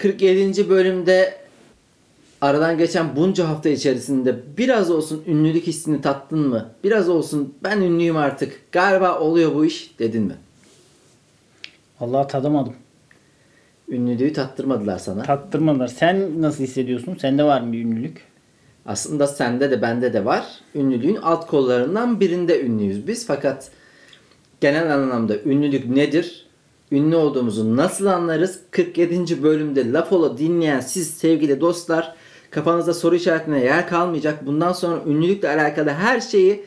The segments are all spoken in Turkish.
Cemil Marki 47. bölümde aradan geçen bunca hafta içerisinde biraz olsun ünlülük hissini tattın mı? Biraz olsun ben ünlüyüm artık. Galiba oluyor bu iş dedin mi? Vallahi tadamadım. Ünlülüğü tattırmadılar sana. Tattırmadılar. Sen nasıl hissediyorsun? Sende var mı bir ünlülük? Aslında sende de bende de var. Ünlülüğün alt kollarından birinde ünlüyüz biz. Fakat genel anlamda ünlülük nedir? Ünlü olduğumuzu nasıl anlarız? 47. bölümde laf ola dinleyen siz sevgili dostlar kafanızda soru işaretine yer kalmayacak. Bundan sonra ünlülükle alakalı her şeyi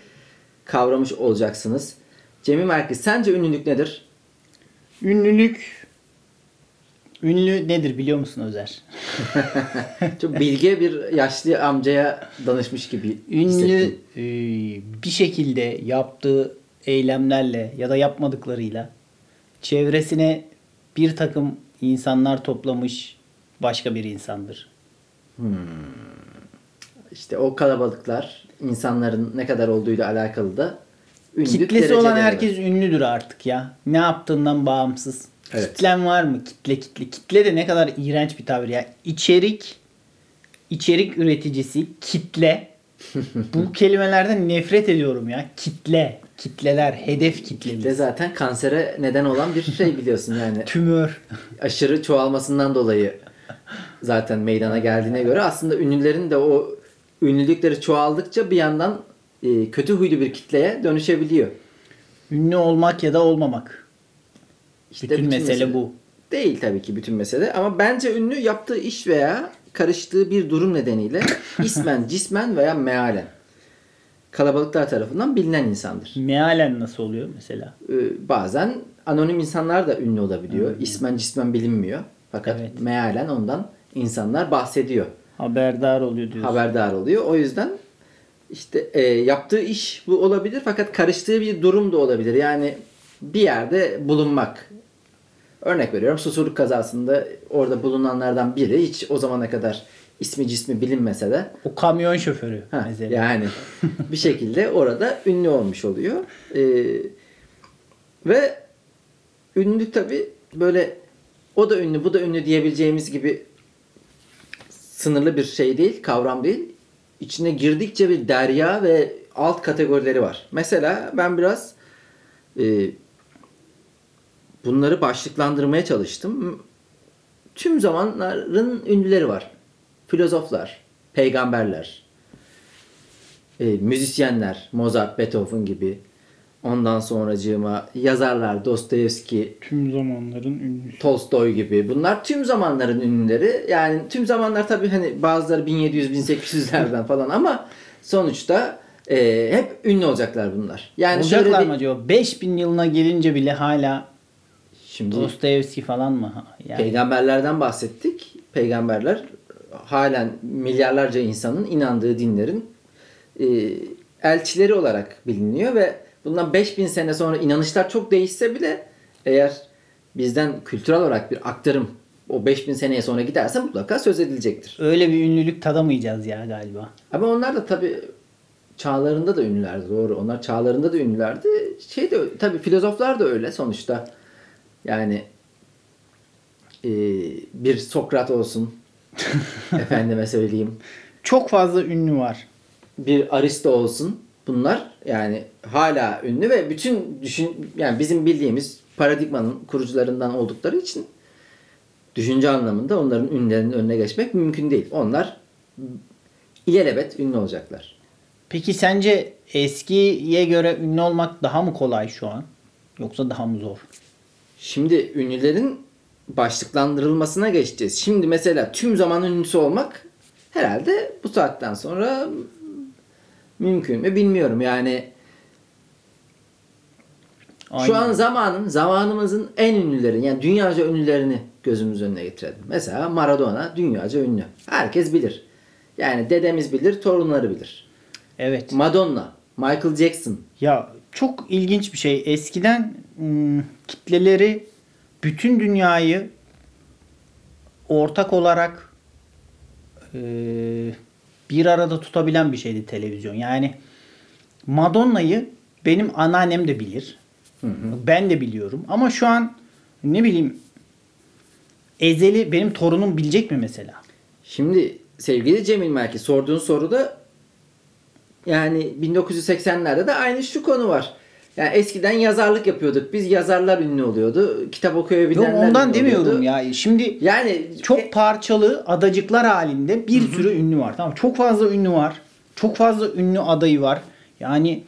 kavramış olacaksınız. Cemil Merkez sence ünlülük nedir? Ünlülük Ünlü nedir biliyor musun Özer? Çok bilge bir yaşlı amcaya danışmış gibi Ünlü e, bir şekilde yaptığı eylemlerle ya da yapmadıklarıyla çevresine bir takım insanlar toplamış başka bir insandır. İşte o kalabalıklar insanların ne kadar olduğuyla alakalı da ünlülük Kitlesi olan dereceleri var. herkes ünlüdür artık ya. Ne yaptığından bağımsız. Evet. Kitlen var mı? Kitle kitle. Kitle de ne kadar iğrenç bir tabir ya. İçerik içerik üreticisi kitle. Bu kelimelerden nefret ediyorum ya. Kitle, kitleler, hedef kitlemiz. de zaten kansere neden olan bir şey biliyorsun yani Tümör. aşırı çoğalmasından dolayı zaten meydana geldiğine göre aslında ünlülerin de o ünlülükleri çoğaldıkça bir yandan e, kötü huylu bir kitleye dönüşebiliyor. Ünlü olmak ya da olmamak. İşte bütün, mesele, bu. Değil tabii ki bütün mesele ama bence ünlü yaptığı iş veya karıştığı bir durum nedeniyle ismen, cismen veya mealen kalabalıklar tarafından bilinen insandır. Mealen nasıl oluyor mesela? Ee, bazen anonim insanlar da ünlü olabiliyor. İsmen cismen bilinmiyor. Fakat Evet. mealen ondan insanlar bahsediyor. Haberdar oluyor diyorsun. Haberdar oluyor. O yüzden işte e, yaptığı iş bu olabilir fakat karıştığı bir durum da olabilir. Yani bir yerde bulunmak. Örnek veriyorum susurluk kazasında orada bulunanlardan biri hiç o zamana kadar ismi cismi bilinmese de O kamyon şoförü Ha, mesela. yani bir şekilde orada ünlü olmuş oluyor. Ee, ve ünlü tabi böyle o da ünlü bu da ünlü diyebileceğimiz gibi sınırlı bir şey değil, kavram değil. İçine girdikçe bir derya ve alt kategorileri var. Mesela ben biraz e, bunları başlıklandırmaya çalıştım. Tüm zamanların ünlüleri var. Filozoflar, peygamberler, e, müzisyenler, Mozart, Beethoven gibi. Ondan sonracığıma yazarlar, Dostoyevski, Tüm zamanların ünlüsü. Tolstoy gibi. Bunlar tüm zamanların ünlüleri. Yani tüm zamanlar tabii hani bazıları 1700-1800'lerden falan ama sonuçta e, hep ünlü olacaklar bunlar. Yani şöyle Olacaklar bir- mı acaba? 5000 yılına gelince bile hala Şimdi Dostoyevski falan mı? Yani peygamberlerden bahsettik. Peygamberler halen milyarlarca insanın inandığı dinlerin e, elçileri olarak biliniyor ve bundan 5000 sene sonra inanışlar çok değişse bile eğer bizden kültürel olarak bir aktarım o 5000 seneye sonra giderse mutlaka söz edilecektir. öyle bir ünlülük tadamayacağız ya galiba. Ama onlar da tabii çağlarında da ünlülerdi doğru. Onlar çağlarında da ünlülerdi. Şey de tabii filozoflar da öyle sonuçta. Yani e, bir Sokrat olsun. efendime söyleyeyim. Çok fazla ünlü var. Bir Aristo olsun. Bunlar yani hala ünlü ve bütün düşün yani bizim bildiğimiz paradigmanın kurucularından oldukları için düşünce anlamında onların ünlerinin önüne geçmek mümkün değil. Onlar ilelebet ünlü olacaklar. Peki sence eskiye göre ünlü olmak daha mı kolay şu an? Yoksa daha mı zor? Şimdi ünlülerin başlıklandırılmasına geçeceğiz. Şimdi mesela tüm zaman ünlüsü olmak herhalde bu saatten sonra mümkün mü bilmiyorum. Yani şu Aynen. an zamanın, zamanımızın en ünlüleri yani dünyaca ünlülerini gözümüz önüne getirelim. Mesela Maradona dünyaca ünlü. Herkes bilir. Yani dedemiz bilir, torunları bilir. Evet. Madonna, Michael Jackson, Ya çok ilginç bir şey. Eskiden ım, kitleleri bütün dünyayı ortak olarak e, bir arada tutabilen bir şeydi televizyon. Yani Madonna'yı benim anneannem de bilir. Ben de biliyorum. Ama şu an ne bileyim Ezel'i benim torunum bilecek mi mesela? Şimdi sevgili Cemil Merki sorduğun soruda yani 1980'lerde de aynı şu konu var. Yani eskiden yazarlık yapıyorduk. Biz yazarlar ünlü oluyordu. Kitap Yok, okuyabilenler ondan ünlü demiyorum oluyordu. ya. Şimdi Yani çok e, parçalı adacıklar halinde bir sürü ünlü var. Tamam çok fazla ünlü var. Çok fazla ünlü adayı var. Yani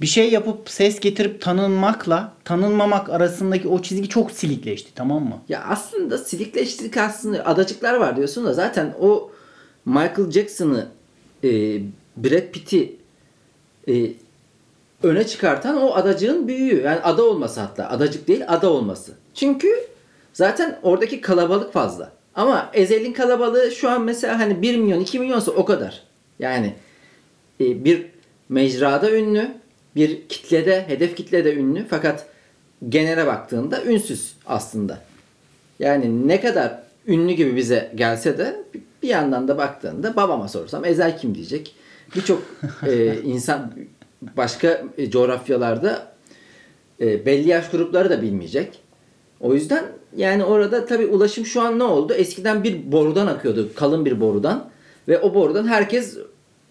bir şey yapıp ses getirip tanınmakla tanınmamak arasındaki o çizgi çok silikleşti tamam mı? Ya aslında silikleştirdik aslında adacıklar var diyorsun da zaten o Michael Jackson'ı e, Brad Pitt'i e, öne çıkartan o adacığın büyüğü. Yani ada olması hatta. Adacık değil ada olması. Çünkü zaten oradaki kalabalık fazla. Ama Ezel'in kalabalığı şu an mesela hani 1 milyon 2 milyonsa o kadar. Yani e, bir mecrada ünlü, bir kitlede, hedef kitlede ünlü fakat genele baktığında ünsüz aslında. Yani ne kadar ünlü gibi bize gelse de bir yandan da baktığında babama sorsam Ezel kim diyecek. Birçok e, insan başka e, coğrafyalarda e, belli yaş grupları da bilmeyecek. O yüzden yani orada tabii ulaşım şu an ne oldu? Eskiden bir borudan akıyordu. Kalın bir borudan. Ve o borudan herkes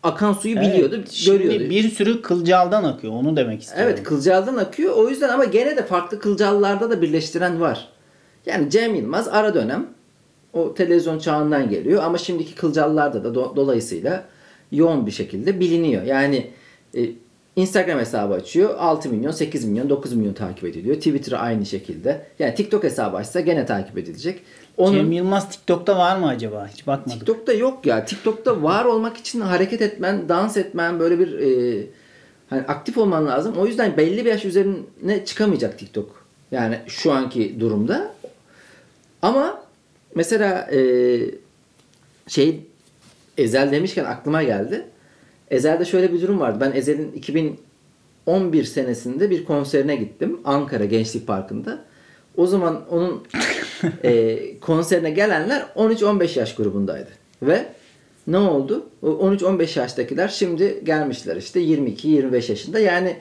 akan suyu biliyordu, Evet, şimdi görüyordu. bir sürü kılcaldan akıyor onu demek istiyorum. Evet kılcaldan akıyor. O yüzden ama gene de farklı kılcallarda da birleştiren var. Yani Cem Yılmaz ara dönem o televizyon çağından geliyor ama şimdiki kılcallarda da do- dolayısıyla yoğun bir şekilde biliniyor. Yani e, Instagram hesabı açıyor. 6 milyon, 8 milyon, 9 milyon takip ediliyor. Twitter aynı şekilde. Yani TikTok hesabı açsa gene takip edilecek. Onun Cem Yılmaz TikTok'ta var mı acaba? Hiç bakmadım. TikTok'ta yok ya. TikTok'ta var olmak için hareket etmen, dans etmen böyle bir e, hani aktif olman lazım. O yüzden belli bir yaş üzerine çıkamayacak TikTok. Yani şu anki durumda. Ama mesela e, şey Ezel demişken aklıma geldi. Ezel'de şöyle bir durum vardı. Ben Ezel'in 2011 senesinde bir konserine gittim. Ankara Gençlik Parkı'nda. O zaman onun e, konserine gelenler 13-15 yaş grubundaydı. Ve ne oldu? O 13-15 yaştakiler şimdi gelmişler işte 22-25 yaşında. Yani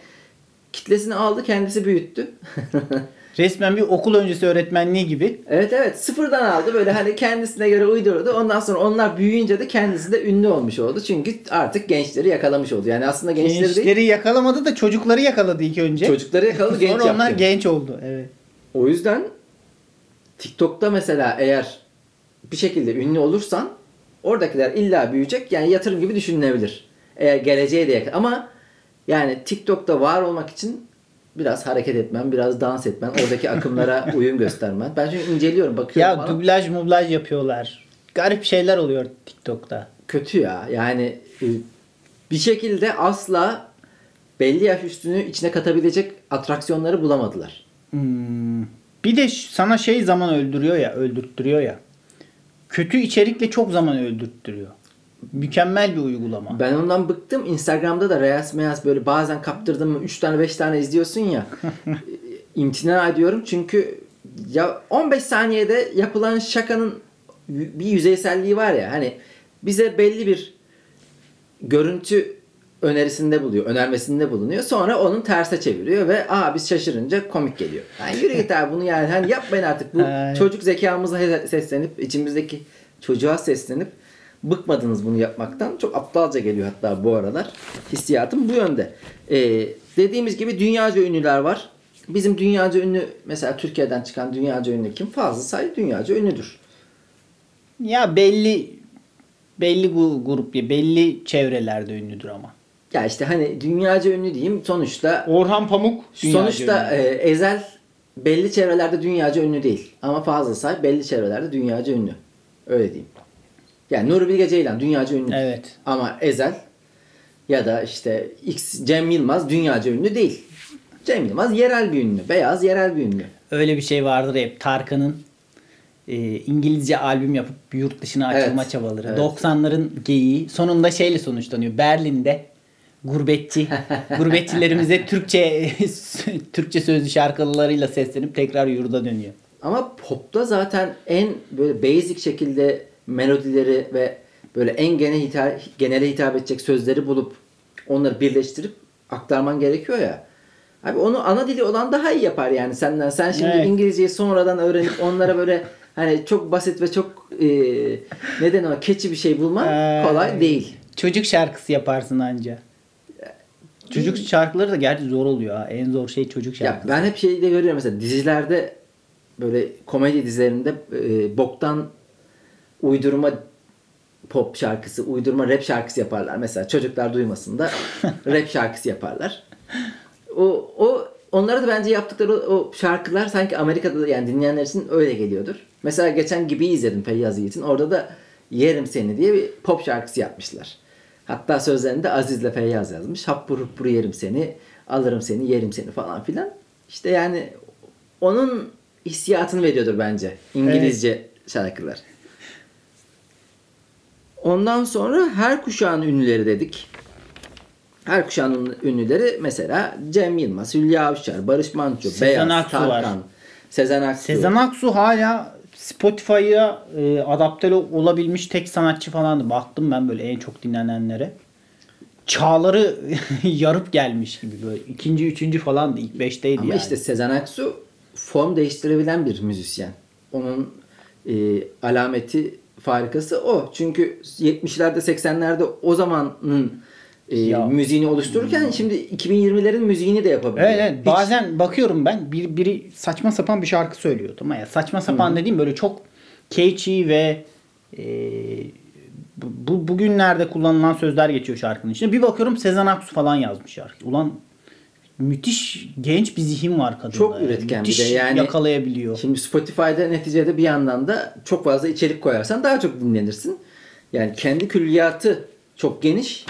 kitlesini aldı kendisi büyüttü. Resmen bir okul öncesi öğretmenliği gibi. evet evet sıfırdan aldı böyle hani kendisine göre uydurdu. Ondan sonra onlar büyüyünce de kendisi de ünlü olmuş oldu. Çünkü artık gençleri yakalamış oldu. Yani aslında gençleri, değil Gençleri yakalamadı da çocukları yakaladı ilk önce. çocukları yakaladı genç Sonra onlar yaptı. genç oldu. Evet. O yüzden TikTok'ta mesela eğer bir şekilde ünlü olursan oradakiler illa büyüyecek. Yani yatırım gibi düşünülebilir. Eğer geleceğe de yakın. Ama yani TikTok'ta var olmak için biraz hareket etmen, biraz dans etmen, oradaki akımlara uyum göstermen. Ben çünkü inceliyorum, bakıyorum Ya falan. dublaj mublaj yapıyorlar. Garip şeyler oluyor TikTok'ta. Kötü ya. Yani e, bir şekilde asla belli yaş üstünü içine katabilecek atraksiyonları bulamadılar. Hmm. Bir de sana şey zaman öldürüyor ya, öldürttürüyor ya. Kötü içerikle çok zaman öldürttürüyor. Mükemmel bir uygulama. Ben ondan bıktım. Instagram'da da Reels Meyaz böyle bazen kaptırdım mı 3 tane 5 tane izliyorsun ya. imtina ediyorum çünkü ya 15 saniyede yapılan şakanın bir yüzeyselliği var ya hani bize belli bir görüntü önerisinde buluyor, önermesinde bulunuyor. Sonra onun terse çeviriyor ve aa biz şaşırınca komik geliyor. Yani yürü git abi bunu yani hani yapmayın artık. Bu çocuk zekamızla he- seslenip içimizdeki çocuğa seslenip bıkmadınız bunu yapmaktan. Çok aptalca geliyor hatta bu aralar. Hissiyatım bu yönde. Ee, dediğimiz gibi dünyaca ünlüler var. Bizim dünyaca ünlü mesela Türkiye'den çıkan dünyaca ünlü kim? Fazla Say dünyaca ünlüdür. Ya belli belli gu- grup ya belli çevrelerde ünlüdür ama. Ya işte hani dünyaca ünlü diyeyim sonuçta Orhan Pamuk sonuçta ünlü. e, Ezel belli çevrelerde dünyaca ünlü değil. Ama Fazla Say belli çevrelerde dünyaca ünlü. Öyle diyeyim. Yani Nuri Bilge Ceylan dünyaca ünlü. Evet. Ama Ezel ya da işte X Cem Yılmaz dünyaca ünlü değil. Cem Yılmaz yerel bir ünlü. Beyaz yerel bir ünlü. Öyle bir şey vardır hep Tarkan'ın e, İngilizce albüm yapıp yurt dışına açılma Evet, çabaları. evet. 90'ların geyiği sonunda şeyle sonuçlanıyor. Berlin'de gurbetçi gurbetçilerimize Türkçe Türkçe sözlü şarkılarıyla seslenip tekrar yurda dönüyor. Ama popta zaten en böyle basic şekilde melodileri ve böyle en genel hitap, genele hitap edecek sözleri bulup onları birleştirip aktarman gerekiyor ya. Abi onu ana dili olan daha iyi yapar yani senden. Sen şimdi Evet. İngilizceyi sonradan öğrenip onlara böyle hani çok basit ve çok e, neden o keçi bir şey bulman Ee, kolay değil. Çocuk şarkısı yaparsın anca. Çocuk şarkıları da gerçi zor oluyor ha. En zor şey çocuk Ya şarkısı. ben hep şeyi de görüyorum mesela dizilerde böyle komedi dizilerinde e, boktan uydurma pop şarkısı, uydurma rap şarkısı yaparlar. Mesela çocuklar duymasın da rap şarkısı yaparlar. O o onlara da bence yaptıkları o, o şarkılar sanki Amerika'da da yani dinleyenler için öyle geliyordur. Mesela geçen gibi izledim Feyyaz Yiğit'in. Orada da Yerim Seni diye bir pop şarkısı yapmışlar. Hatta sözlerini de Aziz'le Feyyaz yazmış. Happur huppur yerim seni, alırım seni, yerim seni falan filan. İşte yani onun hissiyatını veriyordur bence İngilizce şarkılar. Ondan sonra her kuşağın ünlüleri dedik. Her kuşağın ünlüleri mesela Cem Yılmaz, Hülya Avşar, Barış Manço, Sezen Beyaz, Aksu var. Tarkan, Sezen Aksu. Sezen Aksu hala Spotify'a e, adapte olabilmiş tek sanatçı falandı. Baktım ben böyle en çok dinlenenlere. Çağları yarıp gelmiş gibi böyle. ikinci, üçüncü falandı. ilk beşteydi Ama yani. işte Sezen Aksu form değiştirebilen bir müzisyen. Onun e, alameti farikası o. Çünkü 70'lerde 80'lerde o zamanın e, Ya. müziğini oluştururken şimdi 2020'lerin müziğini de yapabiliyor. Evet, evet. Hiç- bazen bakıyorum ben bir, biri saçma sapan bir şarkı söylüyor. Ama ya saçma sapan dediğim böyle çok catchy ve e, bu- bugünlerde kullanılan sözler geçiyor şarkının içinde. Bir bakıyorum Sezen Aksu falan yazmış şarkı. Ulan müthiş genç bir zihin var kadında. Çok yani. üretken bir Müthiş de yani- yakalayabiliyor. Şimdi Spotify'da neticede bir yandan da çok fazla içerik koyarsan daha çok dinlenirsin. Yani kendi külliyatı çok geniş.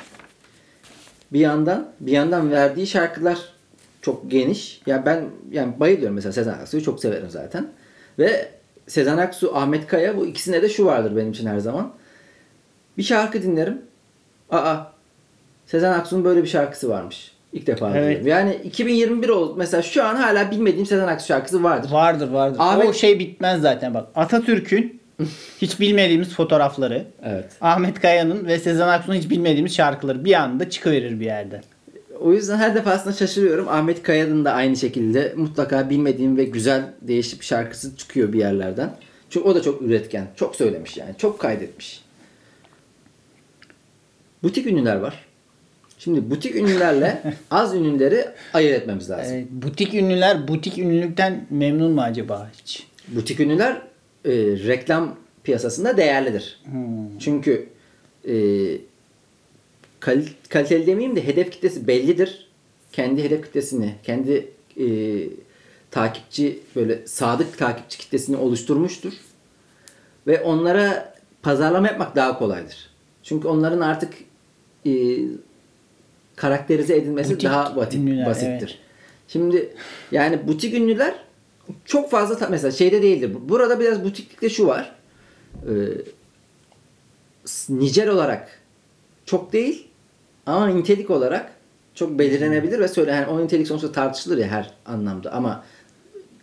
Bir yandan bir yandan verdiği şarkılar çok geniş. Ya ben yani bayılıyorum mesela Sezen Aksu'yu çok severim zaten. Ve Sezen Aksu, Ahmet Kaya bu ikisine de şu vardır benim için her zaman. Bir şarkı dinlerim. Aa Sezen Aksu'nun böyle bir şarkısı varmış. İlk defa Evet. duyuyorum. Yani 2021 oldu. Mesela şu an hala bilmediğim Sezen Aksu şarkısı vardır. Vardır vardır. Ahmet- O şey bitmez zaten bak. Atatürk'ün hiç bilmediğimiz fotoğrafları. Evet. Ahmet Kaya'nın ve Sezen Aksu'nun hiç bilmediğimiz şarkıları bir anda çıkıverir bir yerde. O yüzden her defasında şaşırıyorum. Ahmet Kaya'nın da aynı şekilde mutlaka bilmediğim ve güzel değişik bir şarkısı çıkıyor bir yerlerden. Çünkü o da çok üretken. Çok söylemiş yani. Çok kaydetmiş. Butik ünlüler var. Şimdi butik ünlülerle az ünlüleri ayırt etmemiz lazım. Evet, butik ünlüler butik ünlülükten memnun mu acaba hiç? Butik ünlüler e, reklam piyasasında değerlidir. Hmm. Çünkü e, kal- kaliteli demeyeyim de hedef kitlesi bellidir. Kendi hedef kitlesini, kendi e, takipçi böyle sadık takipçi kitlesini oluşturmuştur. Ve onlara pazarlama yapmak daha kolaydır. Çünkü onların artık e, karakterize edilmesi Butik daha basit, ünlüler, basittir. evet. Şimdi yani butik ünlüler çok fazla mesela şeyde değildir. Burada biraz butiklikte şu var. S- nicel olarak çok değil ama nitelik olarak çok belirlenebilir ve söyle yani o nitelik sonuçta tartışılır ya her anlamda ama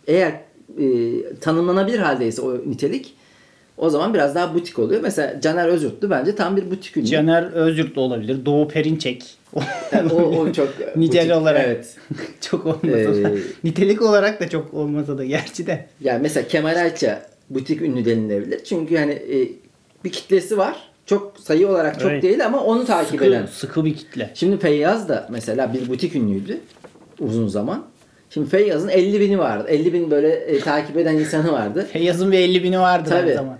eğer e, tanımlanabilir haldeyse o nitelik o zaman biraz daha butik oluyor. Mesela Caner Özürtlü bence tam bir butik ünlü. Caner Özyurt da olabilir. Doğu Perinçek. Yani o, o çok butik. olarak. Evet. çok olmasa da. Ee, Nitelik olarak da çok olmasa da gerçi de. Yani mesela Kemal Ayça butik ünlü denilebilir. Çünkü hani e, bir kitlesi var. Çok sayı olarak çok Evet. değil ama onu takip eden. Sıkı, sıkı bir kitle. Şimdi Feyyaz da mesela bir butik ünlüydü uzun zaman. Şimdi Feyyaz'ın 50 bini vardı. 50 bin böyle e, takip eden insanı vardı. Feyyaz'ın bir 50 bini vardı her Tabii. zaman.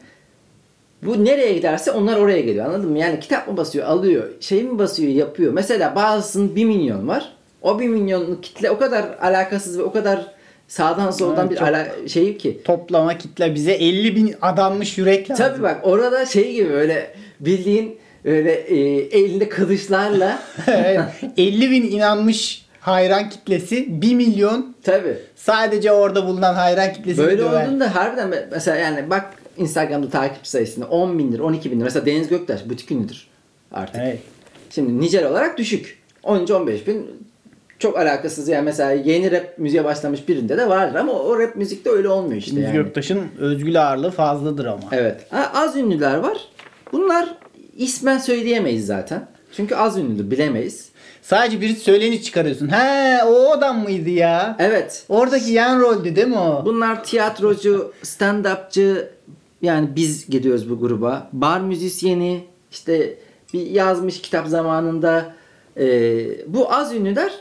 Bu nereye giderse onlar oraya geliyor anladın mı? Yani kitap mı basıyor alıyor, şey mi basıyor yapıyor. Mesela bazısının 1 milyon var. O 1 milyonluk kitle o kadar alakasız ve o kadar sağdan soldan Evet, bir ala şey ki. Toplama kitle bize 50 bin adanmış yürek lazım. Tabii bak orada şey gibi böyle bildiğin öyle e, elinde kılıçlarla Evet, 50 bin inanmış hayran kitlesi 1 milyon tabii sadece orada bulunan hayran kitlesi böyle olduğunda harbiden me- mesela yani bak Instagram'da takipçi sayısını 10 bindir 12 bindir mesela Deniz Göktaş butik ünlüdür artık. Evet. Şimdi nicel olarak düşük. 13-15 bin çok alakasız yani mesela yeni rap müziğe başlamış birinde de vardır ama o rap müzikte öyle olmuyor işte Deniz yani. Göktaş'ın özgül ağırlığı fazladır ama. Evet. Az ünlüler var. Bunlar ismen söyleyemeyiz zaten. Çünkü az ünlüdür bilemeyiz. Sadece bir söyleni çıkarıyorsun. He o adam mıydı ya? Evet. Oradaki yan roldü değil mi o? Bunlar tiyatrocu, stand-upçı, yani biz gidiyoruz bu gruba. Bar müzisyeni işte bir yazmış kitap zamanında e, bu az ünlüler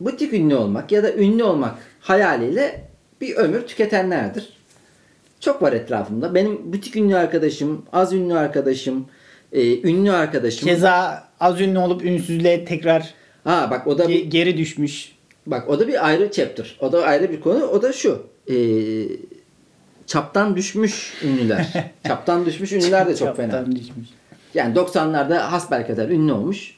butik ünlü olmak ya da ünlü olmak hayaliyle bir ömür tüketenlerdir. Çok var etrafımda. Benim butik ünlü arkadaşım, az ünlü arkadaşım, e, ünlü arkadaşım. Keza az ünlü olup ünsüzlüğe tekrar Ha bak o da ge- bir geri düşmüş. Bak o da bir ayrı chapter. O da ayrı bir konu. O da şu. Ee, çaptan düşmüş ünlüler. çaptan düşmüş ünlüler de çok fena. Çaptan düşmüş. Yani 90'larda hasbelkader ünlü olmuş.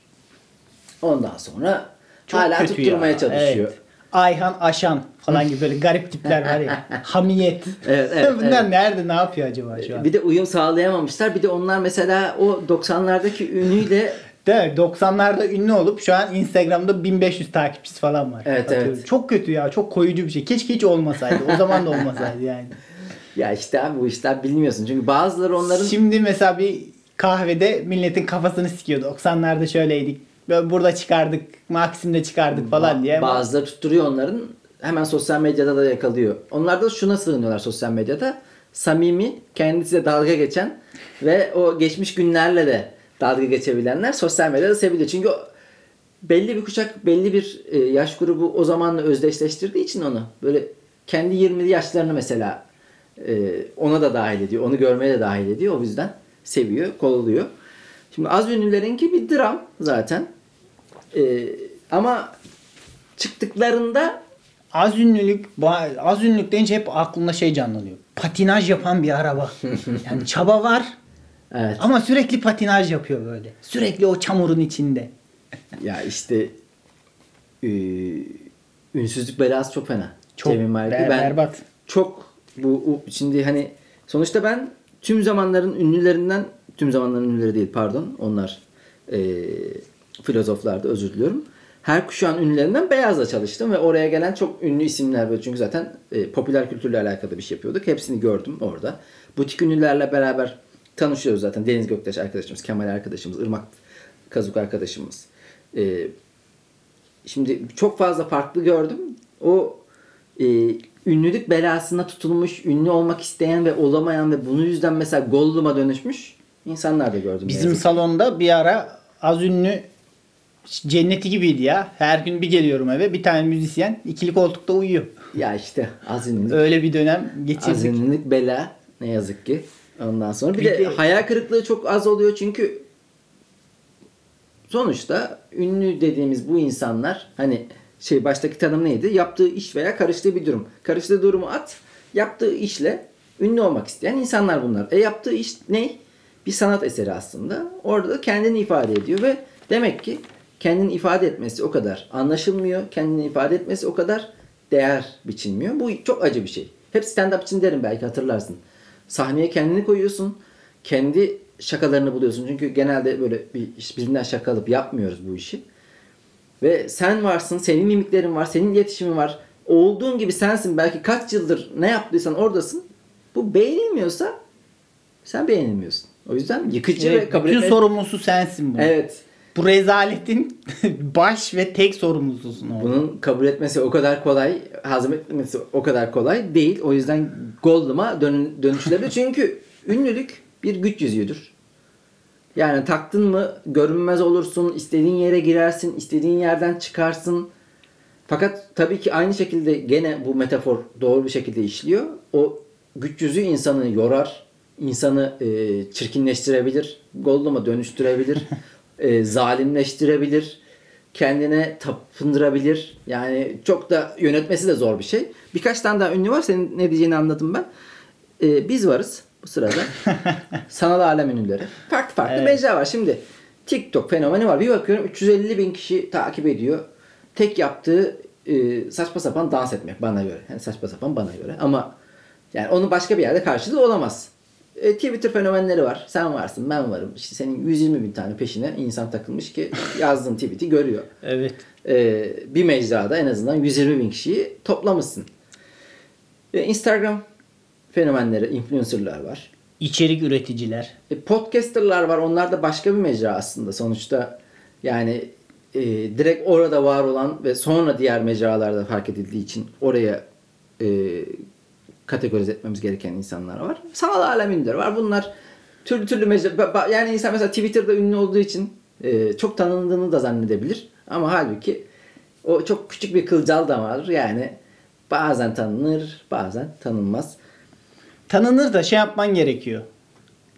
Ondan sonra Çok hala kötü tutturmaya ya. çalışıyor. Evet. Ayhan Aşan falan gibi böyle garip tipler var ya. Hamiyet. Evet, evet, Bunlar evet. nerede ne yapıyor acaba şu an? Bir de uyum sağlayamamışlar. Bir de onlar mesela o 90'lardaki ünüyle Değil mi? 90'larda ünlü olup şu an Instagram'da 1500 takipçisi falan var. Evet, Atıyorum. evet. Çok kötü ya. Çok koyucu bir şey. Keşke hiç olmasaydı. O zaman da olmasaydı yani. Ya işte abi bu işler bilmiyorsun. Çünkü bazıları onların Şimdi mesela bir kahvede milletin kafasını sikiyordu. 90'larda şöyleydik. Böyle burada çıkardık. Maksim'de çıkardık falan diye. Bazıları tutturuyor onların. Hemen sosyal medyada da yakalıyor. Onlar da şuna sığınıyorlar sosyal medyada. Samimi, kendisiyle dalga geçen ve o geçmiş günlerle de dalga geçebilenler sosyal medyada seviliyor. Çünkü belli bir kuşak, belli bir e, yaş grubu o zamanla özdeşleştirdiği için onu böyle kendi 20'li yaşlarını mesela e, ona da dahil ediyor. Onu görmeye de dahil ediyor. O yüzden seviyor, kolluyor. Şimdi az ünlülerinki bir dram zaten. E, ama çıktıklarında az ünlülük az ünlülük deyince hep aklımda şey canlanıyor. Patinaj yapan bir araba. Yani çaba var evet. ama sürekli patinaj yapıyor böyle. Sürekli o çamurun içinde. Ya işte e, ünsüzlük belası çok fena. Çok Cemil ber- ben berbat. çok bu şimdi hani sonuçta ben tüm zamanların ünlülerinden tüm zamanların ünlüleri değil pardon onlar e, filozoflardı özür diliyorum. Her kuşağın ünlülerinden Beyaz'la çalıştım ve oraya gelen çok ünlü isimler böyle çünkü zaten e, popüler kültürle alakalı bir şey yapıyorduk. Hepsini gördüm orada. Butik ünlülerle beraber tanışıyoruz zaten. Deniz Göktaş arkadaşımız, Kemal arkadaşımız, Irmak Kazuk arkadaşımız. E, şimdi çok fazla farklı gördüm. O e, ünlülük belasına tutulmuş, ünlü olmak isteyen ve olamayan ve bunun yüzden mesela Gollum'a dönüşmüş insanlar da gördüm. Bizim yazık salonda bir ara az ünlü cenneti gibiydi ya. Her gün bir geliyorum eve bir tane müzisyen ikili koltukta uyuyor. Ya işte az ünlülük. Öyle bir dönem Az geçirdik. ünlülük bela ne yazık ki. Ondan sonra bir, Bir de, de- hayal kırıklığı çok az oluyor çünkü sonuçta ünlü dediğimiz bu insanlar hani şey baştaki tanım neydi? Yaptığı iş veya karıştığı bir durum. Karıştığı durumu at. Yaptığı işle ünlü olmak isteyen insanlar bunlar. E yaptığı iş ne? Bir sanat eseri aslında. Orada da kendini ifade ediyor ve demek ki kendini ifade etmesi o kadar anlaşılmıyor. Kendini ifade etmesi o kadar değer biçilmiyor. Bu çok acı bir şey. Hep stand-up için derim belki hatırlarsın. Sahneye kendini koyuyorsun. Kendi şakalarını buluyorsun. Çünkü genelde böyle bir birinden şaka alıp yapmıyoruz bu işi. Ve sen varsın, senin mimiklerin var, senin iletişimin var. Olduğun gibi sensin. Belki kaç yıldır ne yaptıysan oradasın. Bu beğenilmiyorsa sen beğenilmiyorsun. O yüzden yıkıcı ve Evet, kabul bütün etme- sorumlusu sensin bunun. Evet. Bu rezaletin baş ve tek sorumlususun orada. Bunun kabul etmesi o kadar kolay, hazmetmesi o kadar kolay değil. O yüzden Gollum'a dön dönüşülebilir. Çünkü ünlülük bir güç yüzüğüdür. Yani taktın mı görünmez olursun, istediğin yere girersin, istediğin yerden çıkarsın. Fakat tabii ki aynı şekilde gene bu metafor doğru bir şekilde işliyor. O güç yüzüğü insanı yorar, insanı e, çirkinleştirebilir, Gollum'a dönüştürebilir, e, zalimleştirebilir, kendine tapındırabilir. Yani çok da yönetmesi de zor bir şey. Birkaç tane daha ünlü var. Senin ne diyeceğini anladım ben. E, biz varız bu sırada. Sanal alem ünlüleri. Farklı farklı Evet. mecra var. Şimdi TikTok fenomeni var. Bir bakıyorum 350 bin kişi takip ediyor. Tek yaptığı e, saçma sapan dans etmek bana göre. Yani saçma sapan bana göre. Ama yani onun başka bir yerde karşılığı olamaz. E, Twitter fenomenleri var. Sen varsın, ben varım. İşte senin 120 bin tane peşine insan takılmış ki yazdığın tweet'i görüyor. Evet. E, bir mecrada en azından 120 bin kişiyi toplamışsın. E, Instagram fenomenleri, influencerlar var. İçerik üreticiler. E, podcasterlar var. Onlar da başka bir mecra aslında. Sonuçta yani e, direkt orada var olan ve sonra diğer mecralarda fark edildiği için oraya e, kategorize etmemiz gereken insanlar var. Sanal alem ünlüleri var. Bunlar türlü türlü mecra... Yani insan mesela Twitter'da ünlü olduğu için e, çok tanındığını da zannedebilir. Ama halbuki o çok küçük bir kılcal damardır. Yani bazen tanınır, bazen tanınmaz. Tanınır da şey yapman gerekiyor.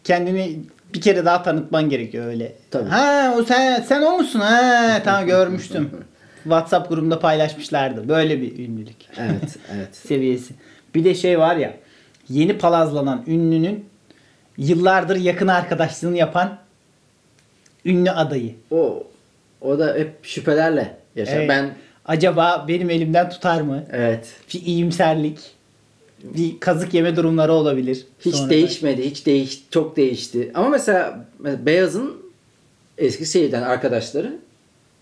Kendini bir kere daha tanıtman gerekiyor öyle. Tabii. Ha o sen sen o musun? Ha tamam görmüştüm. WhatsApp grubunda paylaşmışlardı. Böyle bir ünlülük Evet, evet. seviyesi. Bir de şey var ya. Yeni palazlanan ünlünün yıllardır yakın arkadaşlığını yapan ünlü adayı. O o da hep şüphelerle yaşar. Evet. Ben Acaba benim elimden tutar mı? evet Bir iyimserlik. Bir kazık yeme durumları olabilir. hiç Sonra da. değişmedi. Hiç değiş çok değişti. Ama mesela, Beyaz'ın Eskişehir'den arkadaşları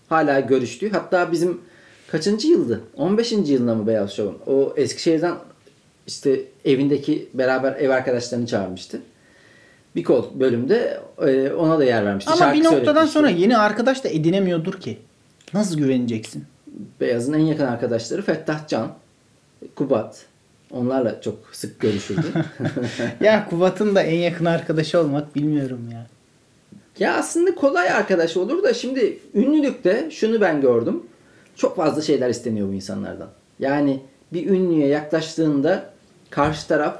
hala görüştüğü. Hatta bizim kaçıncı yıldı? 15. yılında mı Beyaz Show'un? O Eskişehir'den işte evindeki beraber ev arkadaşlarını çağırmıştı. Bir kol bölümde e, ona da yer vermişti. Ama Şarkı bir noktadan sonra yeni arkadaş da edinemiyordur ki. Nasıl güveneceksin? Beyaz'ın en yakın arkadaşları Fettah Can, Kubat. Onlarla çok sık görüşürdü. ya Kubat'ın da en yakın arkadaşı olmak bilmiyorum ya. ya aslında kolay arkadaş olur da şimdi ünlülükte şunu ben gördüm. Çok fazla şeyler isteniyor bu insanlardan. Yani bir ünlüye yaklaştığında karşı taraf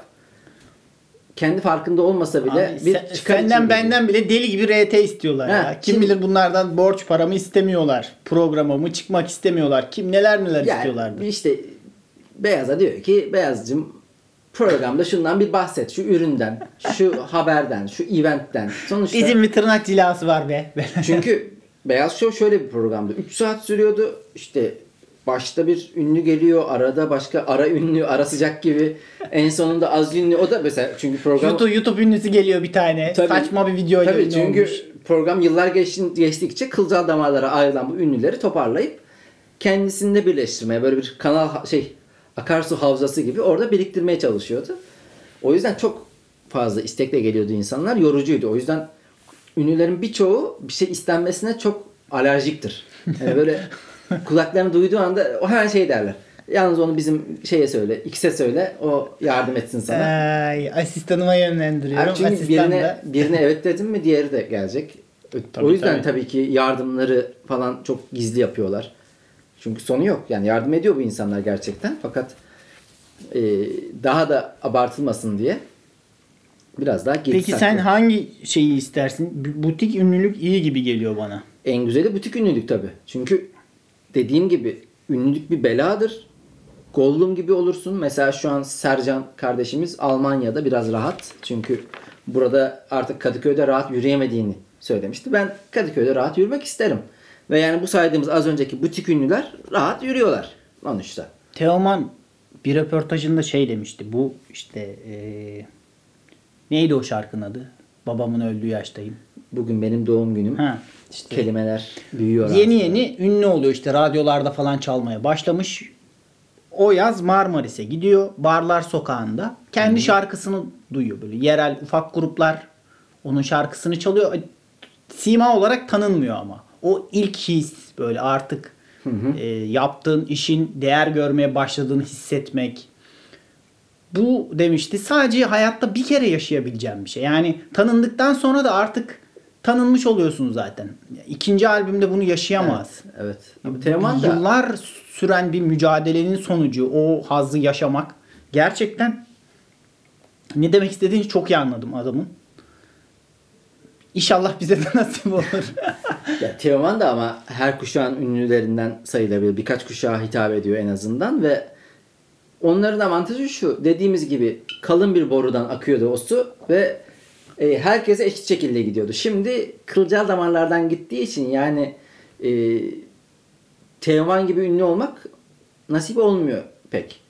kendi farkında olmasa bile Abi bir sen- çıkar senden benden bile deli gibi RT istiyorlar Ha, ya. Kim şimdi- bilir bunlardan borç paramı istemiyorlar. Programımı çıkmak istemiyorlar. Kim neler neler Yani istiyorlardı. işte Beyaz'a diyor ki Beyaz'cığım programda şundan bir bahset. Şu üründen, şu haberden, şu eventten. Sonuçta Bizim bir tırnak cilası var be. Çünkü Beyaz Show şöyle bir programdı. 3 saat sürüyordu. İşte başta bir ünlü geliyor. Arada başka ara ünlü, ara sıcak gibi. En sonunda az ünlü. O da mesela çünkü program... YouTube, YouTube ünlüsü geliyor bir tane. Tabii. Saçma bir video Tabii çünkü olmuş. program yıllar geçtin, geçtikçe kılcal damarlara ayrılan bu ünlüleri toparlayıp kendisinde birleştirmeye böyle bir kanal şey akarsu havzası gibi orada biriktirmeye çalışıyordu. O yüzden çok fazla istekle geliyordu insanlar. Yorucuydu. O yüzden ünlülerin birçoğu bir şey istenmesine çok alerjiktir. Yani böyle kulaklarını duyduğu anda o hemen şey derler. Yalnız onu bizim şeye söyle, X'e söyle, o yardım etsin sana. Ay, asistanıma yönlendiriyorum. Abi çünkü Asistan birine, da birine evet dedim mi diğeri de gelecek. Tabii, o yüzden tabii. tabii. ki yardımları falan çok gizli yapıyorlar. Çünkü sonu yok. Yani yardım ediyor bu insanlar gerçekten. Fakat e, daha da abartılmasın diye biraz daha gizli Peki sen saklı. hangi şeyi istersin? B- Butik ünlülük iyi gibi geliyor bana. En güzeli butik ünlülük tabii. Çünkü dediğim gibi ünlülük bir beladır. Gollum gibi olursun. Mesela şu an Sercan kardeşimiz Almanya'da biraz rahat. Çünkü burada artık Kadıköy'de rahat yürüyemediğini söylemişti. Ben Kadıköy'de rahat yürümek isterim. Ve yani bu saydığımız az önceki butik ünlüler rahat yürüyorlar sonuçta. Teoman bir röportajında şey demişti. Bu işte eee, neydi o şarkının adı? Babamın öldüğü yaştayım. Bugün benim doğum günüm. Ha, işte Kelimeler büyüyor. yeni aslında. yeni ünlü oluyor işte radyolarda falan çalmaya başlamış. O yaz Marmaris'e gidiyor. Barlar sokağında. Kendi şarkısını duyuyor böyle. Yerel ufak gruplar onun şarkısını çalıyor. Sima olarak tanınmıyor ama. O ilk his böyle artık e, yaptığın işin değer görmeye başladığını hissetmek. Bu demişti sadece hayatta bir kere yaşayabileceğim bir şey. Yani tanındıktan sonra da artık tanınmış oluyorsun zaten. İkinci albümde bunu yaşayamaz. Evet. Ama Teoman da Yıllar süren bir mücadelenin sonucu o hazzı yaşamak gerçekten ne demek istediğini çok iyi anladım adamın. İnşallah bize de nasip olur. Ya Teoman da ama her kuşağın ünlülerinden sayılabilir. Birkaç kuşağa hitap ediyor en azından ve onların avantajı şu. Dediğimiz gibi kalın bir borudan akıyordu o su ve e, herkese eşit şekilde gidiyordu. Şimdi kılcal damarlardan gittiği için yani e, Teoman gibi ünlü olmak nasip olmuyor pek.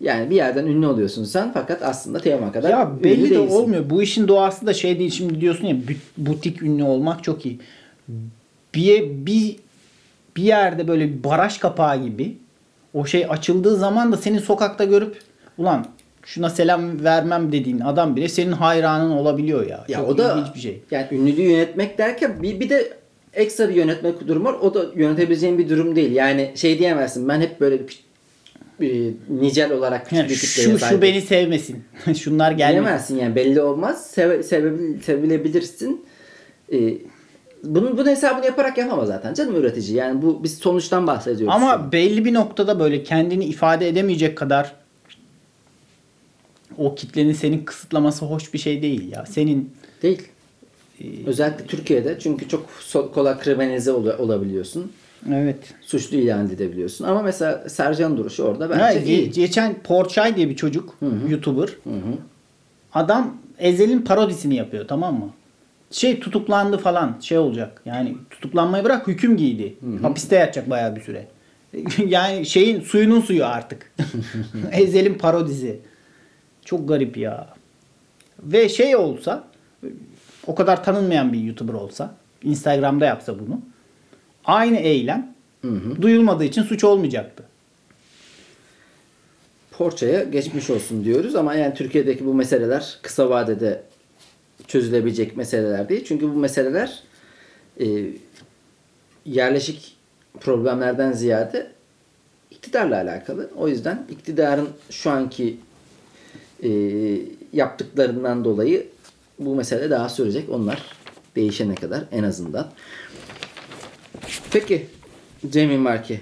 Yani bir yerden ünlü oluyorsun sen fakat aslında Teoman kadar ya belli de değilsin. olmuyor. Bu işin doğası da şey değil. Şimdi diyorsun ya bu- butik ünlü olmak çok iyi. Bir, bir, bir yerde böyle bir baraj kapağı gibi o şey açıldığı zaman da senin sokakta görüp ulan şuna selam vermem dediğin adam bile senin hayranın olabiliyor ya. Ya Çok o da ilginç bir şey. yani ünlülüğü yönetmek derken bir, bir de ekstra bir yönetmek durum var. O da yönetebileceğin bir durum değil. Yani şey diyemezsin. Ben hep böyle bir e, nicel olarak küçük Yani bir kitleye şu, sahip. şu beni sevmesin. Şunlar gelmesin. Diyemezsin yani belli olmaz. Seve, sevilebilirsin. Ee, bunun, bunun hesabını yaparak yapamaz zaten canım üretici. Yani bu biz sonuçtan bahsediyoruz. Ama belli bir noktada böyle kendini ifade edemeyecek kadar o kitlenin senin kısıtlaması hoş bir şey değil ya. Senin değil. e, Özellikle Türkiye'de çünkü çok kolay kriminalize ol- olabiliyorsun. evet. Suçlu ilan edebiliyorsun. Ama mesela Sercan duruşu orada Ya, bence ge- iyi. geçen Porçay diye bir çocuk YouTuber. Adam Ezel'in parodisini yapıyor tamam mı? Şey tutuklandı falan şey olacak. Yani tutuklanmayı bırak hüküm giydi. Hapiste yatacak bayağı bir süre. yani şeyin suyunun suyu artık. Ezel'in parodisi. Çok garip ya. Ve şey olsa o kadar tanınmayan bir YouTuber olsa Instagram'da yapsa bunu aynı eylem duyulmadığı için suç olmayacaktı. Porçaya geçmiş olsun diyoruz ama yani Türkiye'deki bu meseleler kısa vadede çözülebilecek meseleler değil. Çünkü bu meseleler e, yerleşik problemlerden ziyade iktidarla alakalı. O yüzden iktidarın şu anki e, yaptıklarından dolayı bu mesele daha sürecek. Onlar değişene kadar en azından. Peki Cemil Marki.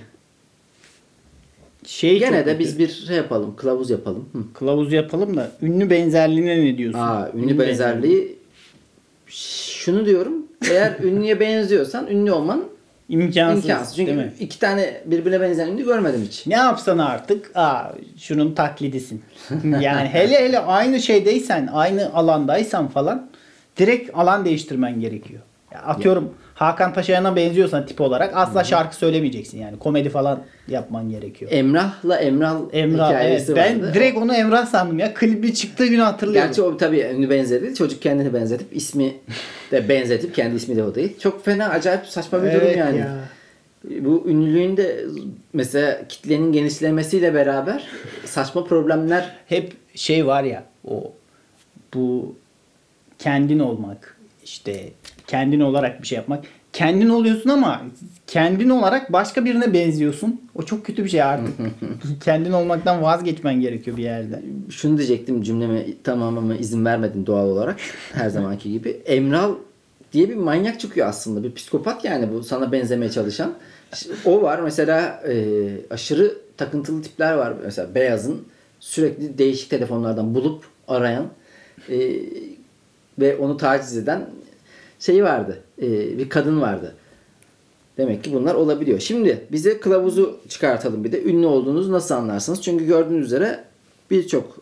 Şey Gene de biz bir şey yapalım. Kılavuz yapalım. Hı. Kılavuz yapalım da ünlü benzerliğine ne diyorsun? Aa, ünlü benzerliği şunu diyorum. Eğer ünlüye benziyorsan ünlü olman imkansız, imkansız. Çünkü değil mi? iki tane birbirine benzeyen ünlü görmedim hiç. Ne yapsan artık aa şunun taklidisin. yani hele hele aynı şeydeysen, aynı alandaysan falan direkt alan değiştirmen gerekiyor. Ya atıyorum Hakan Taşayan'a benziyorsan tip olarak asla şarkı söylemeyeceksin yani. Komedi falan yapman gerekiyor. Emrah'la Emrah, Emrah hikayesi evet. Ben vardı. direkt onu Emrah sandım ya. Klibi çıktığı günü hatırlıyorum. Gerçi o tabii ünlü benzedi. Çocuk kendini benzetip ismi de benzetip kendi ismi de o değil. Çok fena acayip saçma bir durum Evet yani. ya. Bu ünlülüğün de mesela kitlenin genişlemesiyle beraber saçma problemler hep şey var ya o bu kendin olmak işte kendin olarak bir şey yapmak. Kendin oluyorsun ama kendin olarak başka birine benziyorsun. O çok kötü bir şey artık. kendin olmaktan vazgeçmen gerekiyor bir yerde. şunu diyecektim cümleme tamamıma izin vermedin doğal olarak her zamanki gibi. Emral diye bir manyak çıkıyor aslında. Bir psikopat yani bu sana benzemeye çalışan. O var mesela e, aşırı takıntılı tipler var. Mesela beyazın sürekli değişik telefonlardan bulup arayan e, ve onu taciz eden şeyi vardı. E, bir kadın vardı. Demek ki bunlar olabiliyor. Şimdi bize kılavuzu çıkartalım bir de. Ünlü olduğunuzu nasıl anlarsınız? Çünkü gördüğünüz üzere birçok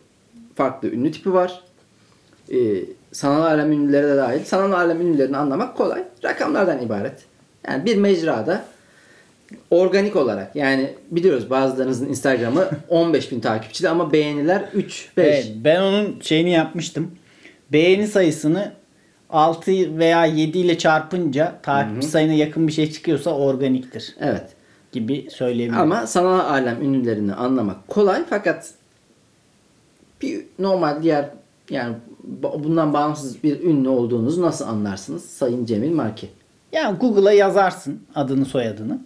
farklı ünlü tipi var. Ee, sanal alem ünlüleri de dahil. Sanal alem ünlülerini anlamak kolay. Rakamlardan ibaret. Yani bir mecrada organik olarak yani biliyoruz bazılarınızın Instagram'ı 15 bin takipçili ama beğeniler 3 5. Evet, ben onun şeyini yapmıştım. Beğeni sayısını 6 veya 7 ile çarpınca takipçi sayına yakın bir şey çıkıyorsa organiktir Evet. gibi söyleyebilirim. Ama sanal alem ünlülerini anlamak kolay fakat bir normal diğer yani bu- bundan bağımsız bir ünlü olduğunuzu nasıl anlarsınız Sayın Cemil Marki? Yani Google'a yazarsın adını soyadını.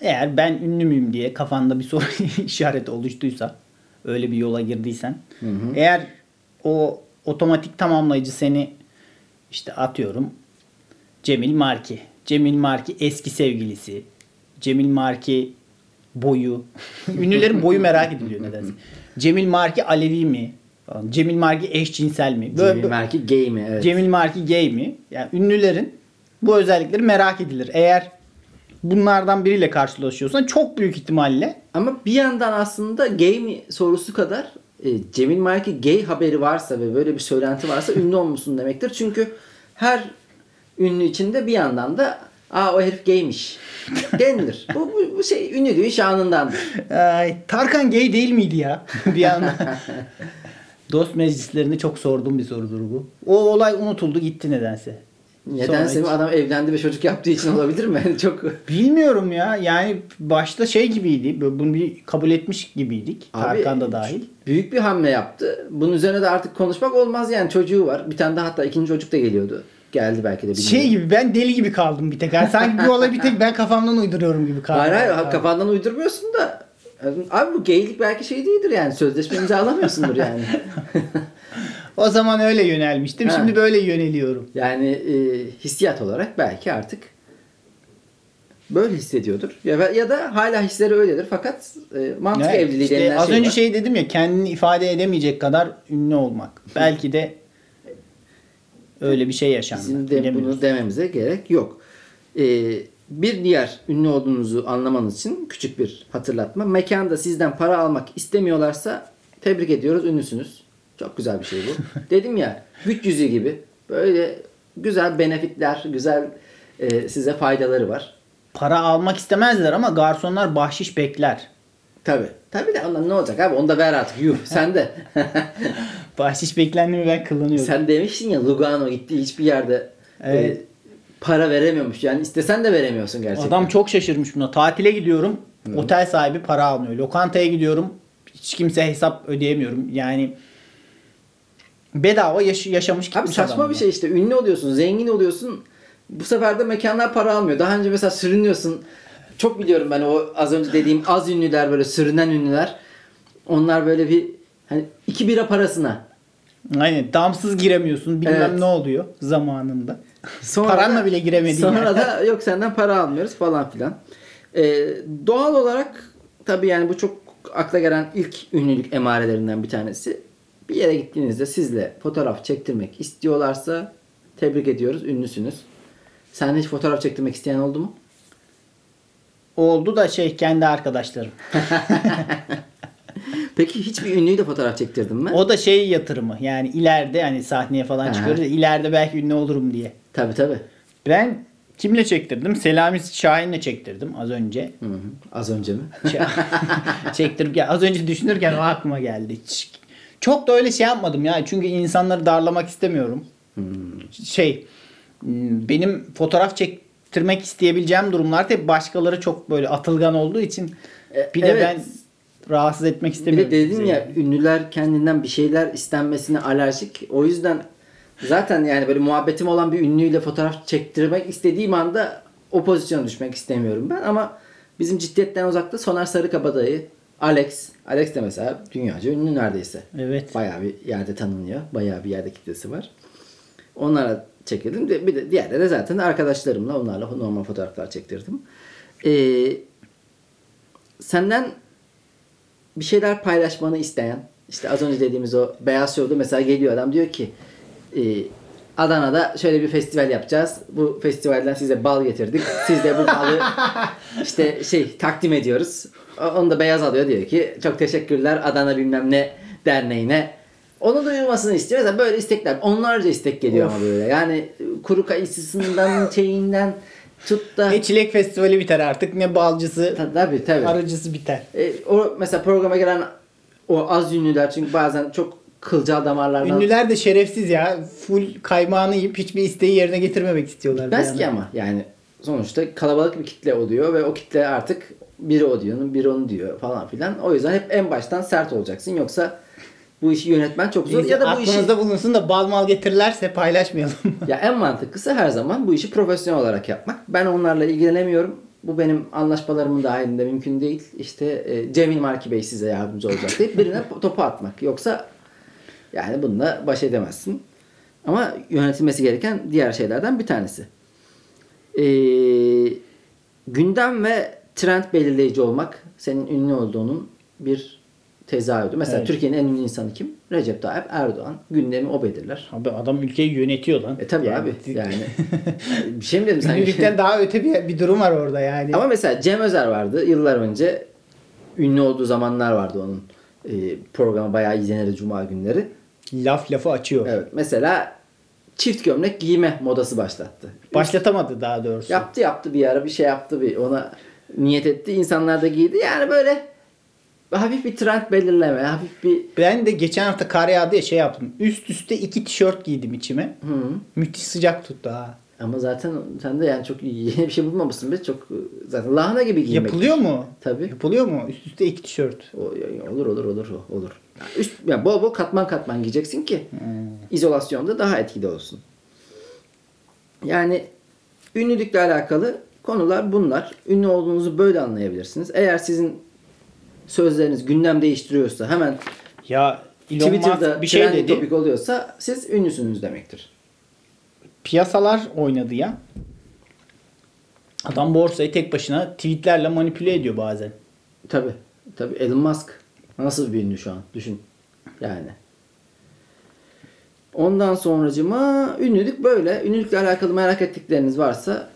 Eğer ben ünlü müyüm diye kafanda bir soru işareti oluştuysa öyle bir yola girdiysen. Eğer o otomatik tamamlayıcı seni işte atıyorum Cemil Marki. Cemil Marki eski sevgilisi. Cemil Marki boyu. Ünlülerin boyu merak ediliyor nedense. Cemil Marki Alevi mi? Falan. Cemil Marki eşcinsel mi? Böyle- Cemil Marki gay mi? Evet. Cemil Marki gay mi? Yani ünlülerin bu özellikleri merak edilir. Eğer bunlardan biriyle karşılaşıyorsan çok büyük ihtimalle Ama bir yandan aslında gay mi sorusu kadar e, Cemil Marki gay haberi varsa ve böyle bir söylenti varsa ünlü olmuşsun demektir. Çünkü her ünlü içinde bir yandan da aa o herif gaymiş denilir. bu, bu, bu şey ünlülüğün şanındandır. Ay, Tarkan gay değil miydi ya? bir yandan. Dost meclislerinde çok sorduğum bir sorudur bu. O olay unutuldu gitti nedense. Nedense Sonra mi adam evlendi ve çocuk yaptığı için olabilir mi? Çok Bilmiyorum ya. Yani başta şey gibiydi. Bunu bir kabul etmiş gibiydik. Abi, Tarkan da dahil. Büyük bir hamle yaptı. Bunun üzerine de artık konuşmak olmaz yani çocuğu var. Bir tane daha hatta ikinci çocuk da geliyordu. Geldi belki de bilmiyorum. Şey gibi ben deli gibi kaldım bir tek. Yani sanki bu olay bir tek ben kafamdan uyduruyorum gibi kaldım. Hayır hayır kafandan uydurmuyorsun da Abi bu geylik belki şey değildir yani. Sözleşme imzalamıyorsundur yani. O zaman öyle yönelmiştim. Ha. Şimdi böyle yöneliyorum. Yani e, hissiyat olarak belki artık böyle hissediyordur. Ya, ya da hala hisleri öyledir fakat e, mantık Yani evliliği işte denilen az şey önce var. şey dedim ya kendini ifade edemeyecek kadar ünlü olmak. Belki de öyle bir şey yaşandı. Bizim de bunu dememize gerek yok. E, bir diğer ünlü olduğunuzu anlamanız için küçük bir hatırlatma. Mekanda sizden para almak istemiyorlarsa tebrik ediyoruz ünlüsünüz. Çok güzel bir şey bu. Dedim ya güç yüzüğü gibi böyle güzel benefitler, güzel e, size faydaları var. Para almak istemezler ama garsonlar bahşiş bekler. Tabi. Tabi de ondan ne olacak abi? Onu da ver artık. Yuh sen de. Bahşiş beklendi mi ben kullanıyorum. sen demiştin ya Lugano gitti hiçbir yerde Evet. e, para veremiyormuş. Yani istesen de veremiyorsun gerçekten. Adam çok şaşırmış buna. Tatile gidiyorum. Otel sahibi para almıyor. Lokantaya gidiyorum. Hiç kimse hesap ödeyemiyorum. Yani bedava yaş- yaşamış Abi gitmiş saçma adam bir şey işte. Ünlü oluyorsun, zengin oluyorsun. Bu sefer de mekanlar para almıyor. Daha önce mesela sürünüyorsun. Çok biliyorum ben o az önce dediğim az ünlüler böyle sürünen ünlüler. Onlar böyle bir hani iki bira parasına. Aynen. Damsız giremiyorsun. Bilmem Evet. ne oluyor zamanında. Sonra Paranla da- bile giremedin Sonra yani. da yok senden para almıyoruz falan filan. Ee, doğal olarak tabii yani bu çok akla gelen ilk ünlülük emarelerinden bir tanesi. Bir yere gittiğinizde sizle fotoğraf çektirmek istiyorlarsa tebrik ediyoruz. Ünlüsünüz. Sen hiç fotoğraf çektirmek isteyen oldu mu? Oldu da şey kendi arkadaşlarım. Peki hiçbir ünlüyü de fotoğraf çektirdin mi? O da şey yatırımı. Yani ileride hani sahneye falan Aha. çıkıyoruz. ya, ileride belki ünlü olurum diye. Tabii tabii. Ben kimle çektirdim? Selami Şahin'le çektirdim az önce. Hı hı. Az önce mi? Çektirip ya az önce düşünürken o aklıma geldi. Çok da öyle şey yapmadım ya. Çünkü insanları darlamak istemiyorum. Şey m, benim fotoğraf çektirmek isteyebileceğim durumlarda hep başkaları çok böyle atılgan olduğu için E, bir de evet. ben rahatsız etmek Bir istemiyorum. de dedin ya ünlüler kendinden bir şeyler istenmesine alerjik. O yüzden zaten yani böyle muhabbetim olan bir ünlüyle fotoğraf çektirmek istediğim anda o pozisyona düşmek istemiyorum ben ama bizim ciddiyetten uzakta Soner Sarıkabadayı, Alex. Alex de mesela dünyaca ünlü neredeyse. Evet. Bayağı bir yerde tanınıyor. Bayağı bir yerde kitlesi var. Onlara çekildim. De- Bir de diğerleri de zaten arkadaşlarımla onlarla normal fotoğraflar çektirdim. Ee, senden bir şeyler paylaşmanı isteyen işte az önce dediğimiz o beyaz şovda mesela geliyor adam diyor ki e, Adana'da şöyle bir festival yapacağız. Bu festivalden size bal getirdik. Siz de bu balı işte şey takdim ediyoruz. Onu da beyaz alıyor diyor ki çok teşekkürler Adana bilmem ne derneğine. Onu duyurmasını istiyor. Mesela böyle istekler. Onlarca istek geliyor ama böyle. Yani kuru kayısısından şeyinden tut da Ne çilek festivali biter artık ne balcısı, Ta- tabii tabii. arıcısı biter. E, o mesela programa gelen o az ünlüler çünkü bazen çok kılcal damarlardan Ünlüler de şerefsiz ya. Full kaymağını yiyip hiçbir isteği yerine getirmemek istiyorlar. Bitmez ki ama yani sonuçta kalabalık bir kitle oluyor ve o kitle artık biri o diyor, biri onu diyor falan filan. O yüzden hep en baştan sert olacaksın yoksa bu işi yönetmen çok zor ya da bu işi bulunsun da bal mal getirirlerse paylaşmayalım. ya en mantıklısı her zaman bu işi profesyonel olarak yapmak. Ben onlarla ilgilenemiyorum. Bu benim anlaşmalarımın dahilinde mümkün değil. İşte e, Cemil Marki Bey size yardımcı olacak deyip birine topu atmak. Yoksa yani bununla baş edemezsin. Ama yönetilmesi gereken diğer şeylerden bir tanesi. E, gündem ve trend belirleyici olmak senin ünlü olduğunun bir tezahürü. Mesela Evet. Türkiye'nin en ünlü insanı kim? Recep Tayyip Erdoğan. Gündemi o belirler. Abi adam ülkeyi yönetiyor lan. E tabi Yani- abi yani. bir şey mi dedim sen? Ünlülükten daha öte bir, bir durum var orada yani. Ama mesela Cem Özer vardı yıllar önce. Ünlü olduğu zamanlar vardı onun. E, programı bayağı izlenirdi cuma günleri. Laf lafı açıyor. Evet mesela çift gömlek giyme modası başlattı. Başlatamadı daha doğrusu. Yaptı yaptı bir ara bir şey yaptı bir ona niyet etti. İnsanlar da giydi. Yani böyle hafif bir trend belirleme, hafif bir Ben de geçen hafta kar yağdı ya şey yaptım. Üst üste iki tişört giydim içime. Hı. Müthiş sıcak tuttu ha. Ama zaten sen de yani çok yeni bir şey bulmamışsın be. Çok zaten lahana gibi giymek. Yapılıyor mu? Tabii. Yapılıyor mu? Üst üste iki tişört. O, olur olur olur olur. Üst yani bol bol katman katman giyeceksin ki izolasyonda daha etkili olsun. Yani ünlülükle alakalı konular bunlar. Ünlü olduğunuzu böyle anlayabilirsiniz. Eğer sizin sözleriniz gündem değiştiriyorsa hemen Ya Elon Twitter'da Musk bir şey dedi. topik oluyorsa siz ünlüsünüz demektir. Piyasalar oynadı ya. Adam borsayı tek başına tweetlerle manipüle ediyor bazen. Tabi. Tabi Elon Musk nasıl bir ünlü şu an düşün. Yani. Ondan sonracıma ünlülük böyle. Ünlülükle alakalı merak ettikleriniz varsa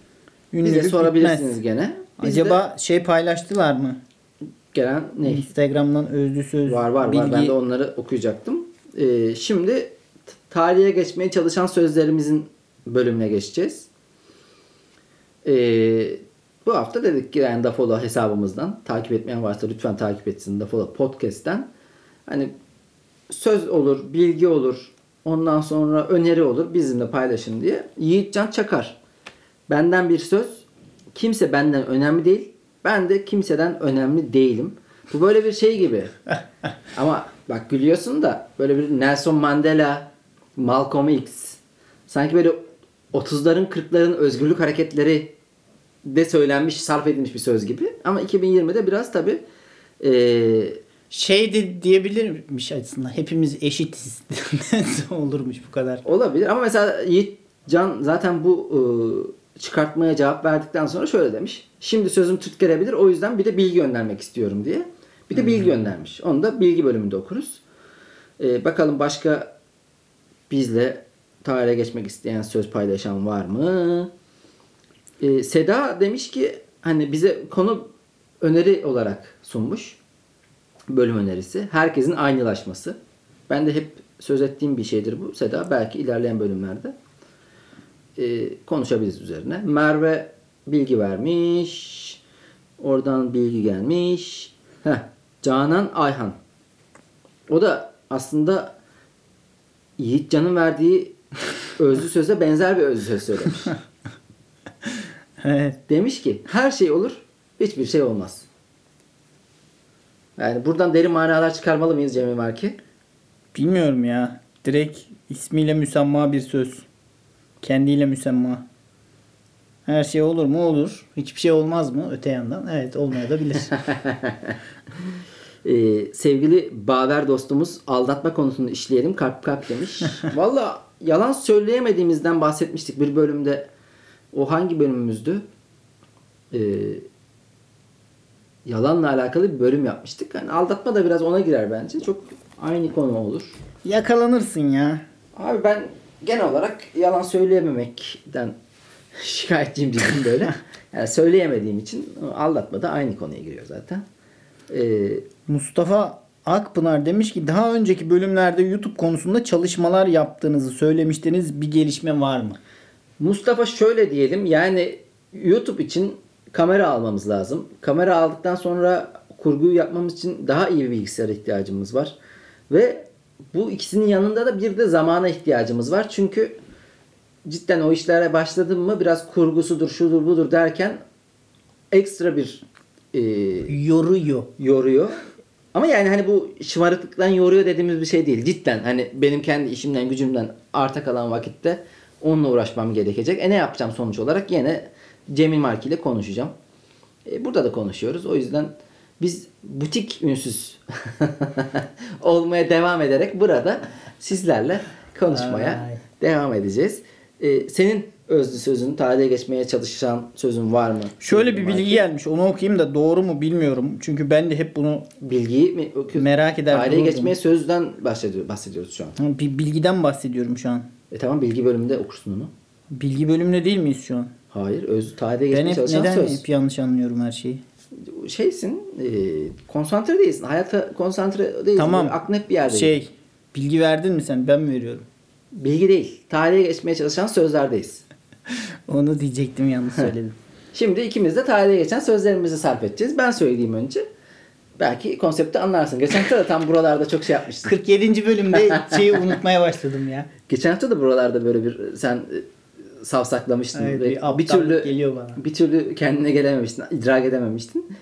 bize sorabilirsiniz bitmez. gene. Biz de Acaba şey paylaştılar mı? gelen ne? Instagram'dan özlü söz Var var bilgi. var. Ben de onları okuyacaktım. Ee, şimdi tarihe geçmeye çalışan sözlerimizin bölümüne geçeceğiz. Ee, bu hafta dedik ki yani Dafolo hesabımızdan takip etmeyen varsa lütfen takip etsin Dafolo Podcast'ten. Hani söz olur, bilgi olur, ondan sonra öneri olur bizimle paylaşın diye. Yiğitcan Çakar. Benden bir söz. Kimse benden önemli değil. Ben de kimseden önemli değilim. Bu böyle bir şey gibi. Ama bak gülüyorsun da böyle bir Nelson Mandela, Malcolm X. Sanki böyle 30'ların 40'ların özgürlük hareketleri de söylenmiş, sarf edilmiş bir söz gibi. Ama 2020'de biraz tabi Şey de diyebilirmiş aslında. Hepimiz eşitiz. Olurmuş bu kadar. olabilir. Ama mesela Yiğit Can zaten bu e, çıkartmaya cevap verdikten sonra şöyle demiş. Şimdi sözüm Türk gelebilir o yüzden bir de bilgi göndermek istiyorum diye. Bir de bilgi göndermiş. Onu da bilgi bölümünde okuruz. E, bakalım başka bizle tarihe geçmek isteyen söz paylaşan var mı? E, Seda demiş ki hani bize konu öneri olarak sunmuş. Bölüm önerisi. Herkesin aynılaşması. Ben de hep söz ettiğim bir şeydir bu. Seda belki ilerleyen bölümlerde e, konuşabiliriz üzerine. Merve bilgi vermiş. Oradan bilgi gelmiş. Heh, Canan Ayhan. O da aslında Yiğitcan'ın verdiği özlü söze benzer bir özlü söz söylemiş. Evet. Demiş ki her şey olur, hiçbir şey olmaz. Yani buradan derin manalar çıkarmalı mıyız Cemil Marki? Bilmiyorum ya. Direkt ismiyle müsemma bir söz. Kendiyle müsemma. Her şey olur mu? Olur. Hiçbir şey olmaz mı? Öte yandan. Evet olmaya da bilir. Ee, sevgili Baver dostumuz aldatma konusunu işleyelim kalp kalp demiş. Valla yalan söyleyemediğimizden bahsetmiştik bir bölümde. O hangi bölümümüzdü? Ee, yalanla alakalı bir bölüm yapmıştık. Yani aldatma da biraz ona girer bence. Çok aynı konu olur. Yakalanırsın ya. Abi ben genel olarak yalan söyleyememekten şikayetçiyim bizim böyle. Yani söyleyemediğim için aldatma da aynı konuya giriyor zaten. Ee, Mustafa Akpınar demiş ki daha önceki bölümlerde YouTube konusunda çalışmalar yaptığınızı söylemiştiniz. Bir gelişme var mı? Mustafa şöyle diyelim yani YouTube için kamera almamız lazım. Kamera aldıktan sonra kurguyu yapmamız için daha iyi bir bilgisayara ihtiyacımız var. Ve bu ikisinin yanında da bir de zamana ihtiyacımız var. Çünkü cidden o işlere başladım mı biraz kurgusudur şudur budur derken ekstra bir e, Yoruyor. yoruyor. Ama yani hani bu şımarıklıktan yoruyor dediğimiz bir şey değil. Cidden hani benim kendi işimden gücümden arta kalan vakitte onunla uğraşmam gerekecek. E ne yapacağım sonuç olarak? Yine Cemil Marki ile konuşacağım. E, burada da konuşuyoruz. O yüzden biz butik ünsüz olmaya devam ederek burada sizlerle konuşmaya Ay. devam edeceğiz. E, senin özlü sözün, tarihe geçmeye çalışan sözün var mı? Şöyle bir bilgi gelmiş. Onu okuyayım da doğru mu bilmiyorum. Çünkü ben de hep bunu bilgiyi mi okuyorsun? Merak eder Tarihe geçmeye sözden bahsediyor, bahsediyoruz şu an. bir bilgiden bahsediyorum şu an. E tamam bilgi bölümünde okursun onu. Bilgi bölümünde değil miyiz şu an? Hayır, öz tarihe Ben geçmeye hep çalışan neden söz. hep yanlış anlıyorum her şeyi? Şeysin, e, konsantre değilsin. Hayata konsantre değilsin. Tamam. Böyle Aklın hep bir yerde. Şey, bilgi verdin mi sen? Ben mi veriyorum? Bilgi değil. Tarihe geçmeye çalışan sözlerdeyiz. Onu diyecektim yanlış söyledim. Şimdi ikimiz de tarihe geçen sözlerimizi sarf edeceğiz. Ben söyleyeyim önce. Belki konsepti anlarsın. Geçen hafta da tam buralarda çok şey yapmıştın. 47. bölümde şeyi unutmaya başladım ya. Geçen hafta da buralarda böyle bir sen savsaklamıştın. Evet, ve bir bir türlü geliyor bana. bir türlü kendine gelememiştin, idrak edememiştin.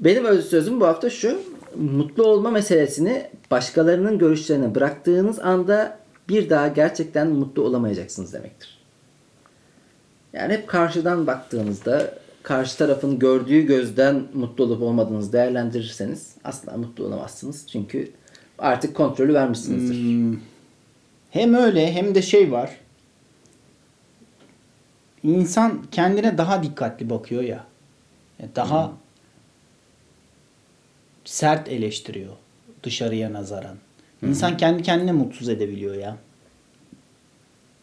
Benim öz sözüm bu hafta şu. Mutlu olma meselesini başkalarının görüşlerine bıraktığınız anda bir daha gerçekten mutlu olamayacaksınız demektir. Yani hep karşıdan baktığınızda karşı tarafın gördüğü gözden mutlu olup olmadığınızı değerlendirirseniz asla mutlu olamazsınız. Çünkü artık kontrolü vermişsinizdir. Hmm. Hem öyle hem de şey var. İnsan kendine daha dikkatli bakıyor ya. Yani Daha sert eleştiriyor dışarıya nazaran. İnsan kendi kendine mutsuz edebiliyor ya.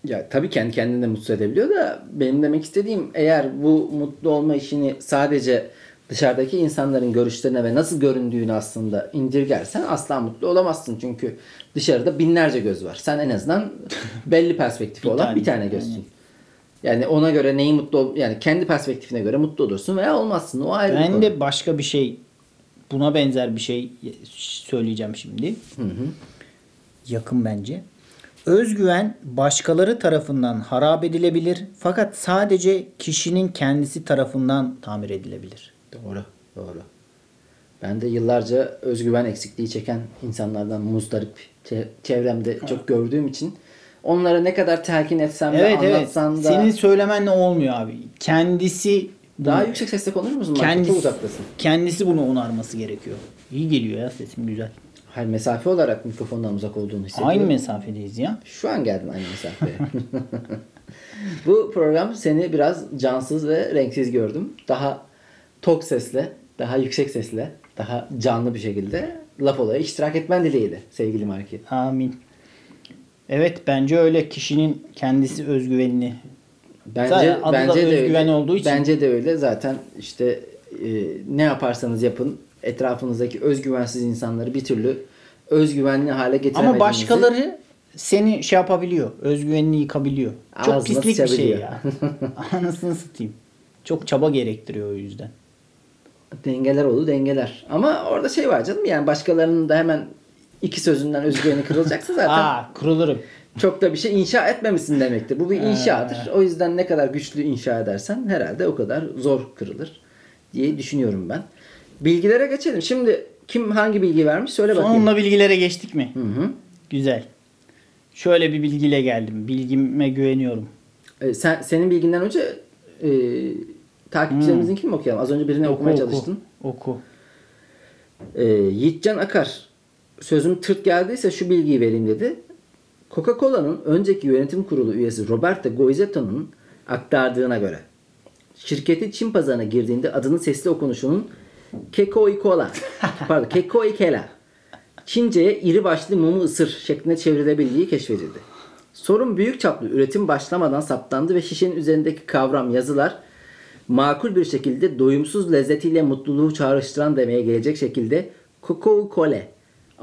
Ya tabii kendi kendini de mutsuz edebiliyor da benim demek istediğim eğer bu mutlu olma işini sadece dışarıdaki insanların görüşlerine ve nasıl göründüğünü aslında indirgersen asla mutlu olamazsın. Çünkü dışarıda binlerce göz var. Sen en azından belli perspektifi Bir olan tane. bir tane gözsün. Yani ona göre neyi mutlu ol yani kendi perspektifine göre mutlu olursun veya olmazsın. O ayrı Ben de başka bir şey buna benzer bir şey söyleyeceğim şimdi. Yakın bence. Özgüven başkaları tarafından harap edilebilir fakat sadece kişinin kendisi tarafından tamir edilebilir. Doğru, doğru. Ben de yıllarca özgüven eksikliği çeken insanlardan muzdarip çe- çevremde çok gördüğüm için onlara ne kadar telkin etsem de Evet evet. da Senin söylemenle olmuyor abi. Kendisi daha bunu- yüksek sesle konuşur musun? Kendisi... Çok uzaktasın. kendisi bunu onarması gerekiyor. İyi geliyor ya sesin güzel. Hayır mesafe olarak mikrofondan uzak olduğunu hissediyorum. Aynı mesafedeyiz ya. Şu an geldin aynı mesafeye. Bu program seni biraz cansız ve renksiz gördüm. Daha tok sesle, daha yüksek sesle, daha canlı bir şekilde laf olaya iştirak etmen dileğiyle sevgili Marki. Amin. Evet bence öyle kişinin kendisi özgüvenini Bence Zaten adı da bence de özgüven öyle. olduğu için. Bence de öyle. Zaten işte e, ne yaparsanız yapın etrafınızdaki özgüvensiz insanları bir türlü özgüvenli hale getiremediğinizi Ama başkaları seni şey yapabiliyor. Özgüvenini yıkabiliyor. Çok Ağzına pislik bir şey ya. Anasını satayım. Çok çaba gerektiriyor o yüzden. dengeler oldu dengeler. Ama orada şey var canım yani başkalarının da hemen iki sözünden özgüveni kırılacaksa zaten Aa kırılırım. çok da bir şey inşa etmemişsin demektir. Bu bir inşadır. O yüzden ne kadar güçlü inşa edersen herhalde o kadar zor kırılır diye düşünüyorum ben. Bilgilere geçelim. Şimdi kim hangi bilgi vermiş söyle bakayım. Sonunda bilgilere geçtik mi? Hı hı. Güzel. Şöyle bir bilgiyle geldim. Bilgime güveniyorum. E, sen senin bilginden önce e, takipçilerimizinkini mi okuyalım? Az önce birini okumaya çalıştın. Oku. E, Yiğitcan Akar sözüm tırt geldiyse şu bilgiyi vereyim dedi. Coca-Cola'nın önceki yönetim kurulu üyesi Roberto Goizetto'nun aktardığına göre şirketi Çin pazarına girdiğinde adının sesli okunuşunun Kekoi Cola pardon Kekoi Kela Çince'ye iri başlı mumu ısır şeklinde çevrilebildiği keşfedildi. Sorun büyük çaplı üretim başlamadan saptandı ve şişenin üzerindeki kavram yazılar makul bir şekilde doyumsuz lezzetiyle mutluluğu çağrıştıran demeye gelecek şekilde Coca Cola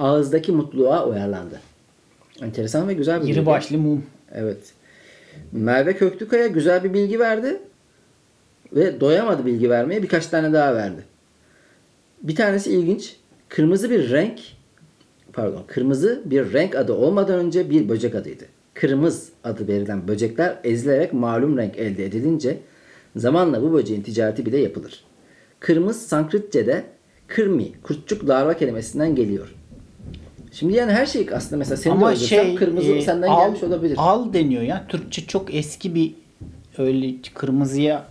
ağızdaki mutluluğa uyarlandı. Enteresan ve güzel bir İri bilgi. başlı mum. Evet. Merve Köklükaya güzel bir bilgi verdi. Ve doyamadı bilgi vermeye birkaç tane daha verdi. Bir tanesi ilginç. Kırmızı bir renk pardon kırmızı bir renk adı olmadan önce bir böcek adıydı. Kırmız adı verilen böcekler ezilerek malum renk elde edilince zamanla bu böceğin ticareti bile yapılır. Kırmız Sanskritçe'de kırmi, kurtçuk larva kelimesinden geliyor. Şimdi yani her şey aslında mesela senin de Ama öldürsem şey kırmızı e, senden al, gelmiş olabilir. Al deniyor ya. Türkçe çok eski bir öyle kırmızıya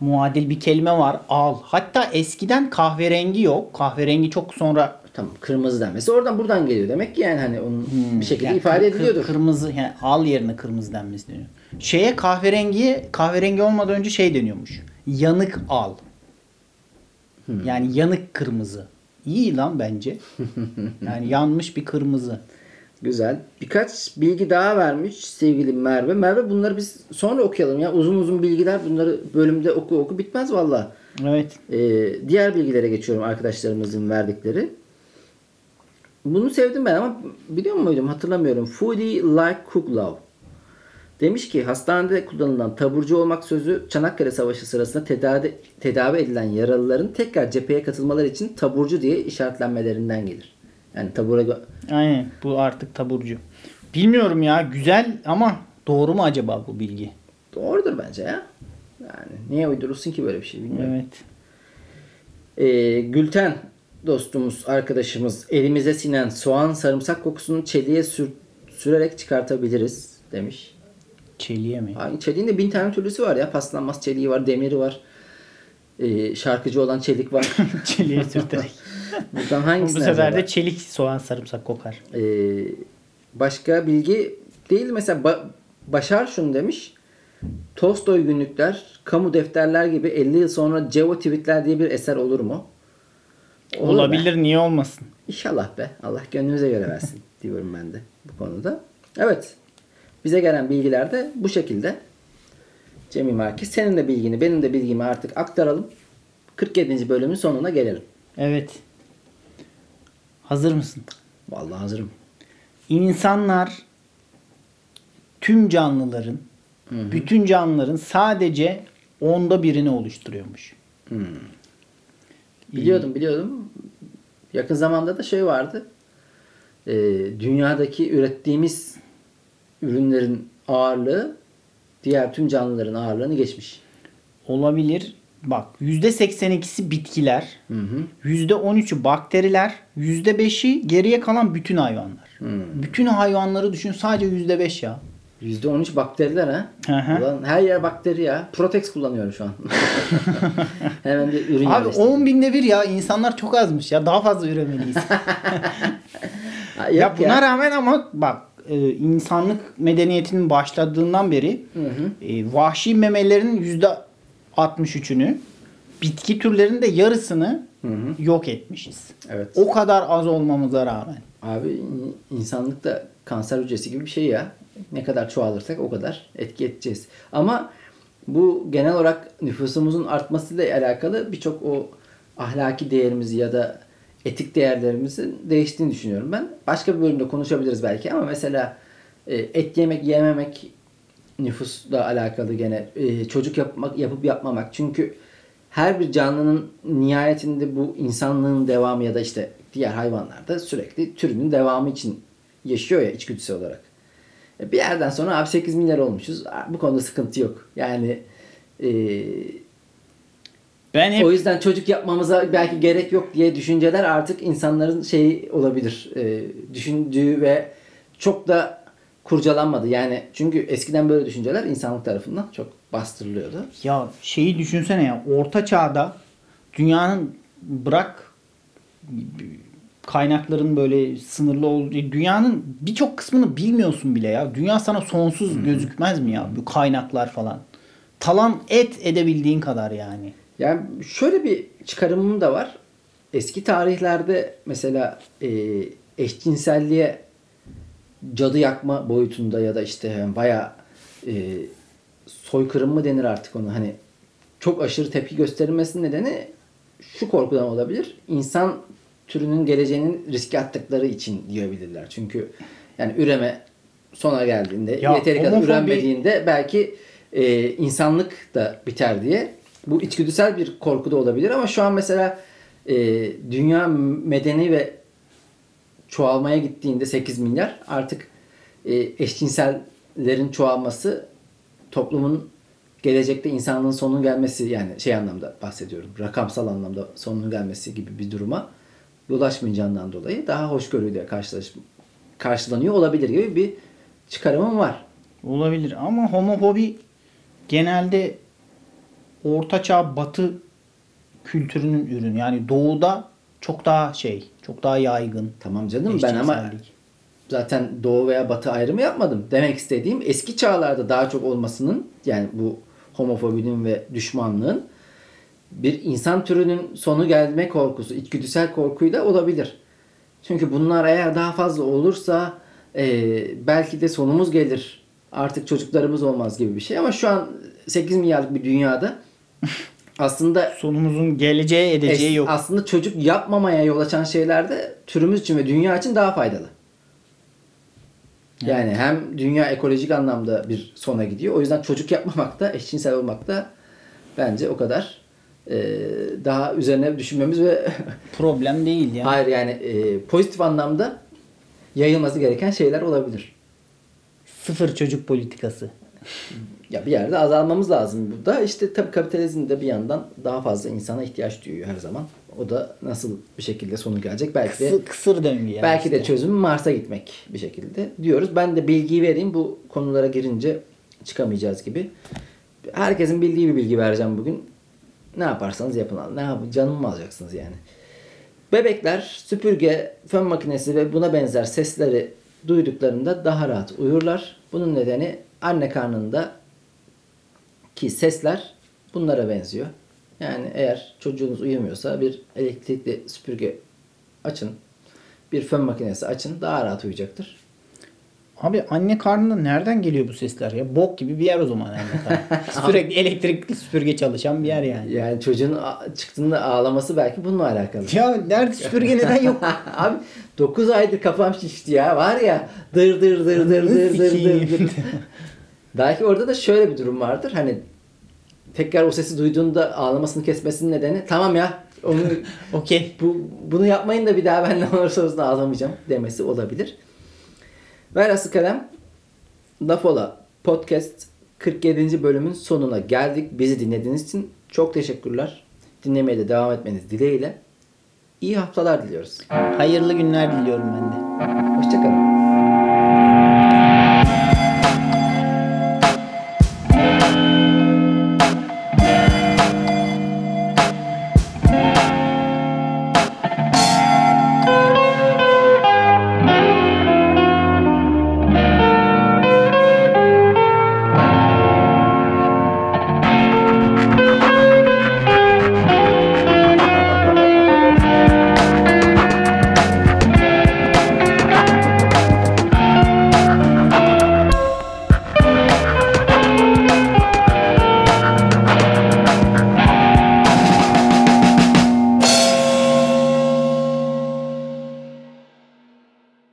muadil bir kelime var. Al. Hatta eskiden kahverengi yok. Kahverengi çok sonra Tamam kırmızı denmesi oradan buradan geliyor. Demek ki yani hani onun bir şekilde yani ifade kır- ediliyordur. Kırmızı yani al yerine kırmızı denmesi deniyor. Şeye kahverengiye kahverengi olmadan önce şey deniyormuş. Yanık al. Hmm. Yani yanık kırmızı. İyi lan bence. yani yanmış bir kırmızı. Güzel. Birkaç bilgi daha vermiş sevgili Merve. Merve bunları biz sonra okuyalım ya. Uzun uzun bilgiler bunları bölümde oku oku bitmez valla. Evet. Ee, diğer bilgilere geçiyorum arkadaşlarımızın verdikleri. Bunu sevdim ben ama biliyor muydum hatırlamıyorum. Foodie like cook love. Demiş ki hastanede kullanılan taburcu olmak sözü Çanakkale Savaşı sırasında tedavi, tedavi edilen yaralıların tekrar cepheye katılmaları için taburcu diye işaretlenmelerinden gelir. Yani tabura Aynen. Bu artık taburcu. Bilmiyorum ya. Güzel ama doğru mu acaba bu bilgi? doğrudur bence ya. Yani niye uydurursun ki böyle bir şey bilmiyorum. Evet. Ee, Gülten dostumuz, arkadaşımız elimize sinen soğan sarımsak kokusunu çeliğe sür- sürerek çıkartabiliriz demiş. Çeliğe mi? Aynı çeliğin de bin tane türlüsü var ya. Paslanmaz çeliği var, demiri var. e, şarkıcı olan Çelik var. Çeliğe sürterek. Buradan Bu hangisini sefer acaba? de çelik soğan sarımsak kokar. Ee, başka bilgi değil mesela Ba- Başar şunu demiş. Tolstoy günlükler, kamu defterler gibi 50 yıl sonra Cevo tweetler diye bir eser olur mu? Olur be. Olabilir niye olmasın? İnşallah be. Allah gönlünüze göre versin diyorum ben de bu konuda. Evet. Bize gelen bilgiler de bu şekilde. Cemil Marki senin de bilgini benim de bilgimi artık aktaralım. 47. bölümün sonuna gelelim. Evet. Hazır mısın? Vallahi hazırım. İnsanlar tüm canlıların, bütün canlıların sadece onda birini oluşturuyormuş. Biliyordum biliyordum. Yakın zamanda da şey vardı. Ee, dünyadaki ürettiğimiz ürünlerin ağırlığı diğer tüm canlıların ağırlığını geçmiş. Olabilir. Bak %82'si bitkiler, Hı hı. %13'ü bakteriler, %5'i geriye kalan bütün hayvanlar. Bütün hayvanları düşün sadece %5 ya. %13 bakteriler ha. Hı hı. Ulan her yer bakteri ya. Protex kullanıyorum şu an. Hemen bir ürün Abi yerleştirdim. 10 binde bir ya insanlar çok azmış ya daha fazla üremeliyiz. Yok ya buna rağmen ama bak e, insanlık medeniyetinin başladığından beri e, vahşi memelerin yüzde 63'ünü bitki türlerinin de yarısını yok etmişiz. Evet. O kadar az olmamıza rağmen. Abi in- insanlık da kanser hücresi gibi bir şey ya. Ne kadar çoğalırsak o kadar etki edeceğiz. Ama bu genel olarak nüfusumuzun artmasıyla alakalı birçok o ahlaki değerimizi ya da etik değerlerimizin değiştiğini düşünüyorum ben. Başka bir bölümde konuşabiliriz belki ama mesela e, et yemek yememek nüfusla alakalı gene e, çocuk yapmak yapıp yapmamak. Çünkü her bir canlının nihayetinde bu insanlığın devamı ya da işte diğer hayvanlarda sürekli türünün devamı için yaşıyor ya içgüdüsel olarak. E, Bir yerden sonra abi 8 milyar olmuşuz. Bu konuda sıkıntı yok. Yani e, Ben hep o yüzden çocuk yapmamıza belki gerek yok diye düşünceler artık insanların şeyi olabilir. E, düşündüğü ve çok da kurcalanmadı. Yani çünkü eskiden böyle düşünceler insanlık tarafından çok bastırılıyordu. ya şeyi düşünsene ya orta çağda dünyanın bırak kaynakların böyle sınırlı olduğu dünyanın birçok kısmını bilmiyorsun bile ya. Dünya sana sonsuz gözükmez mi ya? Bu kaynaklar falan. Talan et edebildiğin kadar yani. Yani şöyle bir çıkarımım da var. Eski tarihlerde mesela e, eşcinselliğe cadı yakma boyutunda ya da işte yani bayağı e, soykırım mı denir artık onu hani çok aşırı tepki gösterilmesinin nedeni şu korkudan olabilir. İnsan türünün geleceğinin riske attıkları için diyebilirler. Çünkü yani üreme sona geldiğinde Ya, yeteri kadar homofobi- ürenmediğinde belki e, insanlık da biter diye. Bu içgüdüsel bir korku da olabilir ama şu an mesela e, dünya medeni ve çoğalmaya gittiğinde 8 milyar artık e, eşcinsellerin çoğalması toplumun gelecekte insanlığın sonunun gelmesi yani şey anlamda bahsediyorum. Rakamsal anlamda sonunun gelmesi gibi bir duruma yol açmayacağından dolayı daha hoşgörüyle karşılaş, karşılanıyor olabilir gibi bir çıkarımım var. Olabilir ama homofobi genelde ortaçağ batı kültürünün ürünü. Yani doğuda çok daha şey, çok daha yaygın. Tamam canım ben ama zaten doğu veya batı ayrımı yapmadım. Demek istediğim eski çağlarda daha çok olmasının yani bu homofobinin ve düşmanlığın bir insan türünün sonu gelme korkusu, içgüdüsel korkuyla olabilir. Çünkü bunlar eğer daha fazla olursa e, belki de sonumuz gelir. Artık çocuklarımız olmaz gibi bir şey. Ama şu an 8 milyarlık bir dünyada aslında sonumuzun geleceğe edeceği es- yok. aslında çocuk yapmamaya yol açan şeyler de türümüz için ve dünya için daha faydalı. Yani hem dünya ekolojik anlamda bir sona gidiyor. O yüzden çocuk yapmamak da, eşcinsel olmak da bence o kadar e, daha üzerine düşünmemiz ve Problem değil ya. hayır yani e, pozitif anlamda yayılması gereken şeyler olabilir. Sıfır çocuk politikası. Ya bir yerde azalmamız lazım burada. İşte tabii kapitalizm de bir yandan daha fazla insana ihtiyaç duyuyor her zaman. O da nasıl bir şekilde sonu gelecek belki de Kısır, kısır döngü yani. belki de işte. çözüm Mars'a gitmek bir şekilde diyoruz. Ben de bilgiyi vereyim bu konulara girince çıkamayacağız gibi. Herkesin bildiği bir bilgi vereceğim bugün. ne yaparsanız yapın. Ne yap canımı mı alacaksınız yani? Bebekler süpürge, fön makinesi ve buna benzer sesleri duyduklarında daha rahat uyurlar. Bunun nedeni anne karnında ki sesler bunlara benziyor. Yani eğer çocuğunuz uyumuyorsa bir elektrikli süpürge açın. Bir fön makinesi açın. Daha rahat uyuyacaktır. Abi anne karnında nereden geliyor bu sesler ya? Bok gibi bir yer o zaman anne Sürekli elektrikli süpürge çalışan bir yer yani. Yani çocuğun çıktığında ağlaması belki bununla alakalı. Ya nerede süpürge neden yok? Abi 9 aydır kafam şişti ya. Var ya dır dır dır dır dır dır dır. dır. belki orada da şöyle bir durum vardır. Hani tekrar o sesi duyduğunda ağlamasını kesmesinin nedeni tamam ya onu Okey. bu, bunu yapmayın da bir daha ben ne olursa olsun ağlamayacağım demesi olabilir. Velhasıl kalem Laf Ola Podcast 47. bölümün sonuna geldik. Bizi dinlediğiniz için çok teşekkürler. Dinlemeye de devam etmeniz dileğiyle. İyi haftalar diliyoruz. Hayırlı günler diliyorum ben de. Hoşçakalın.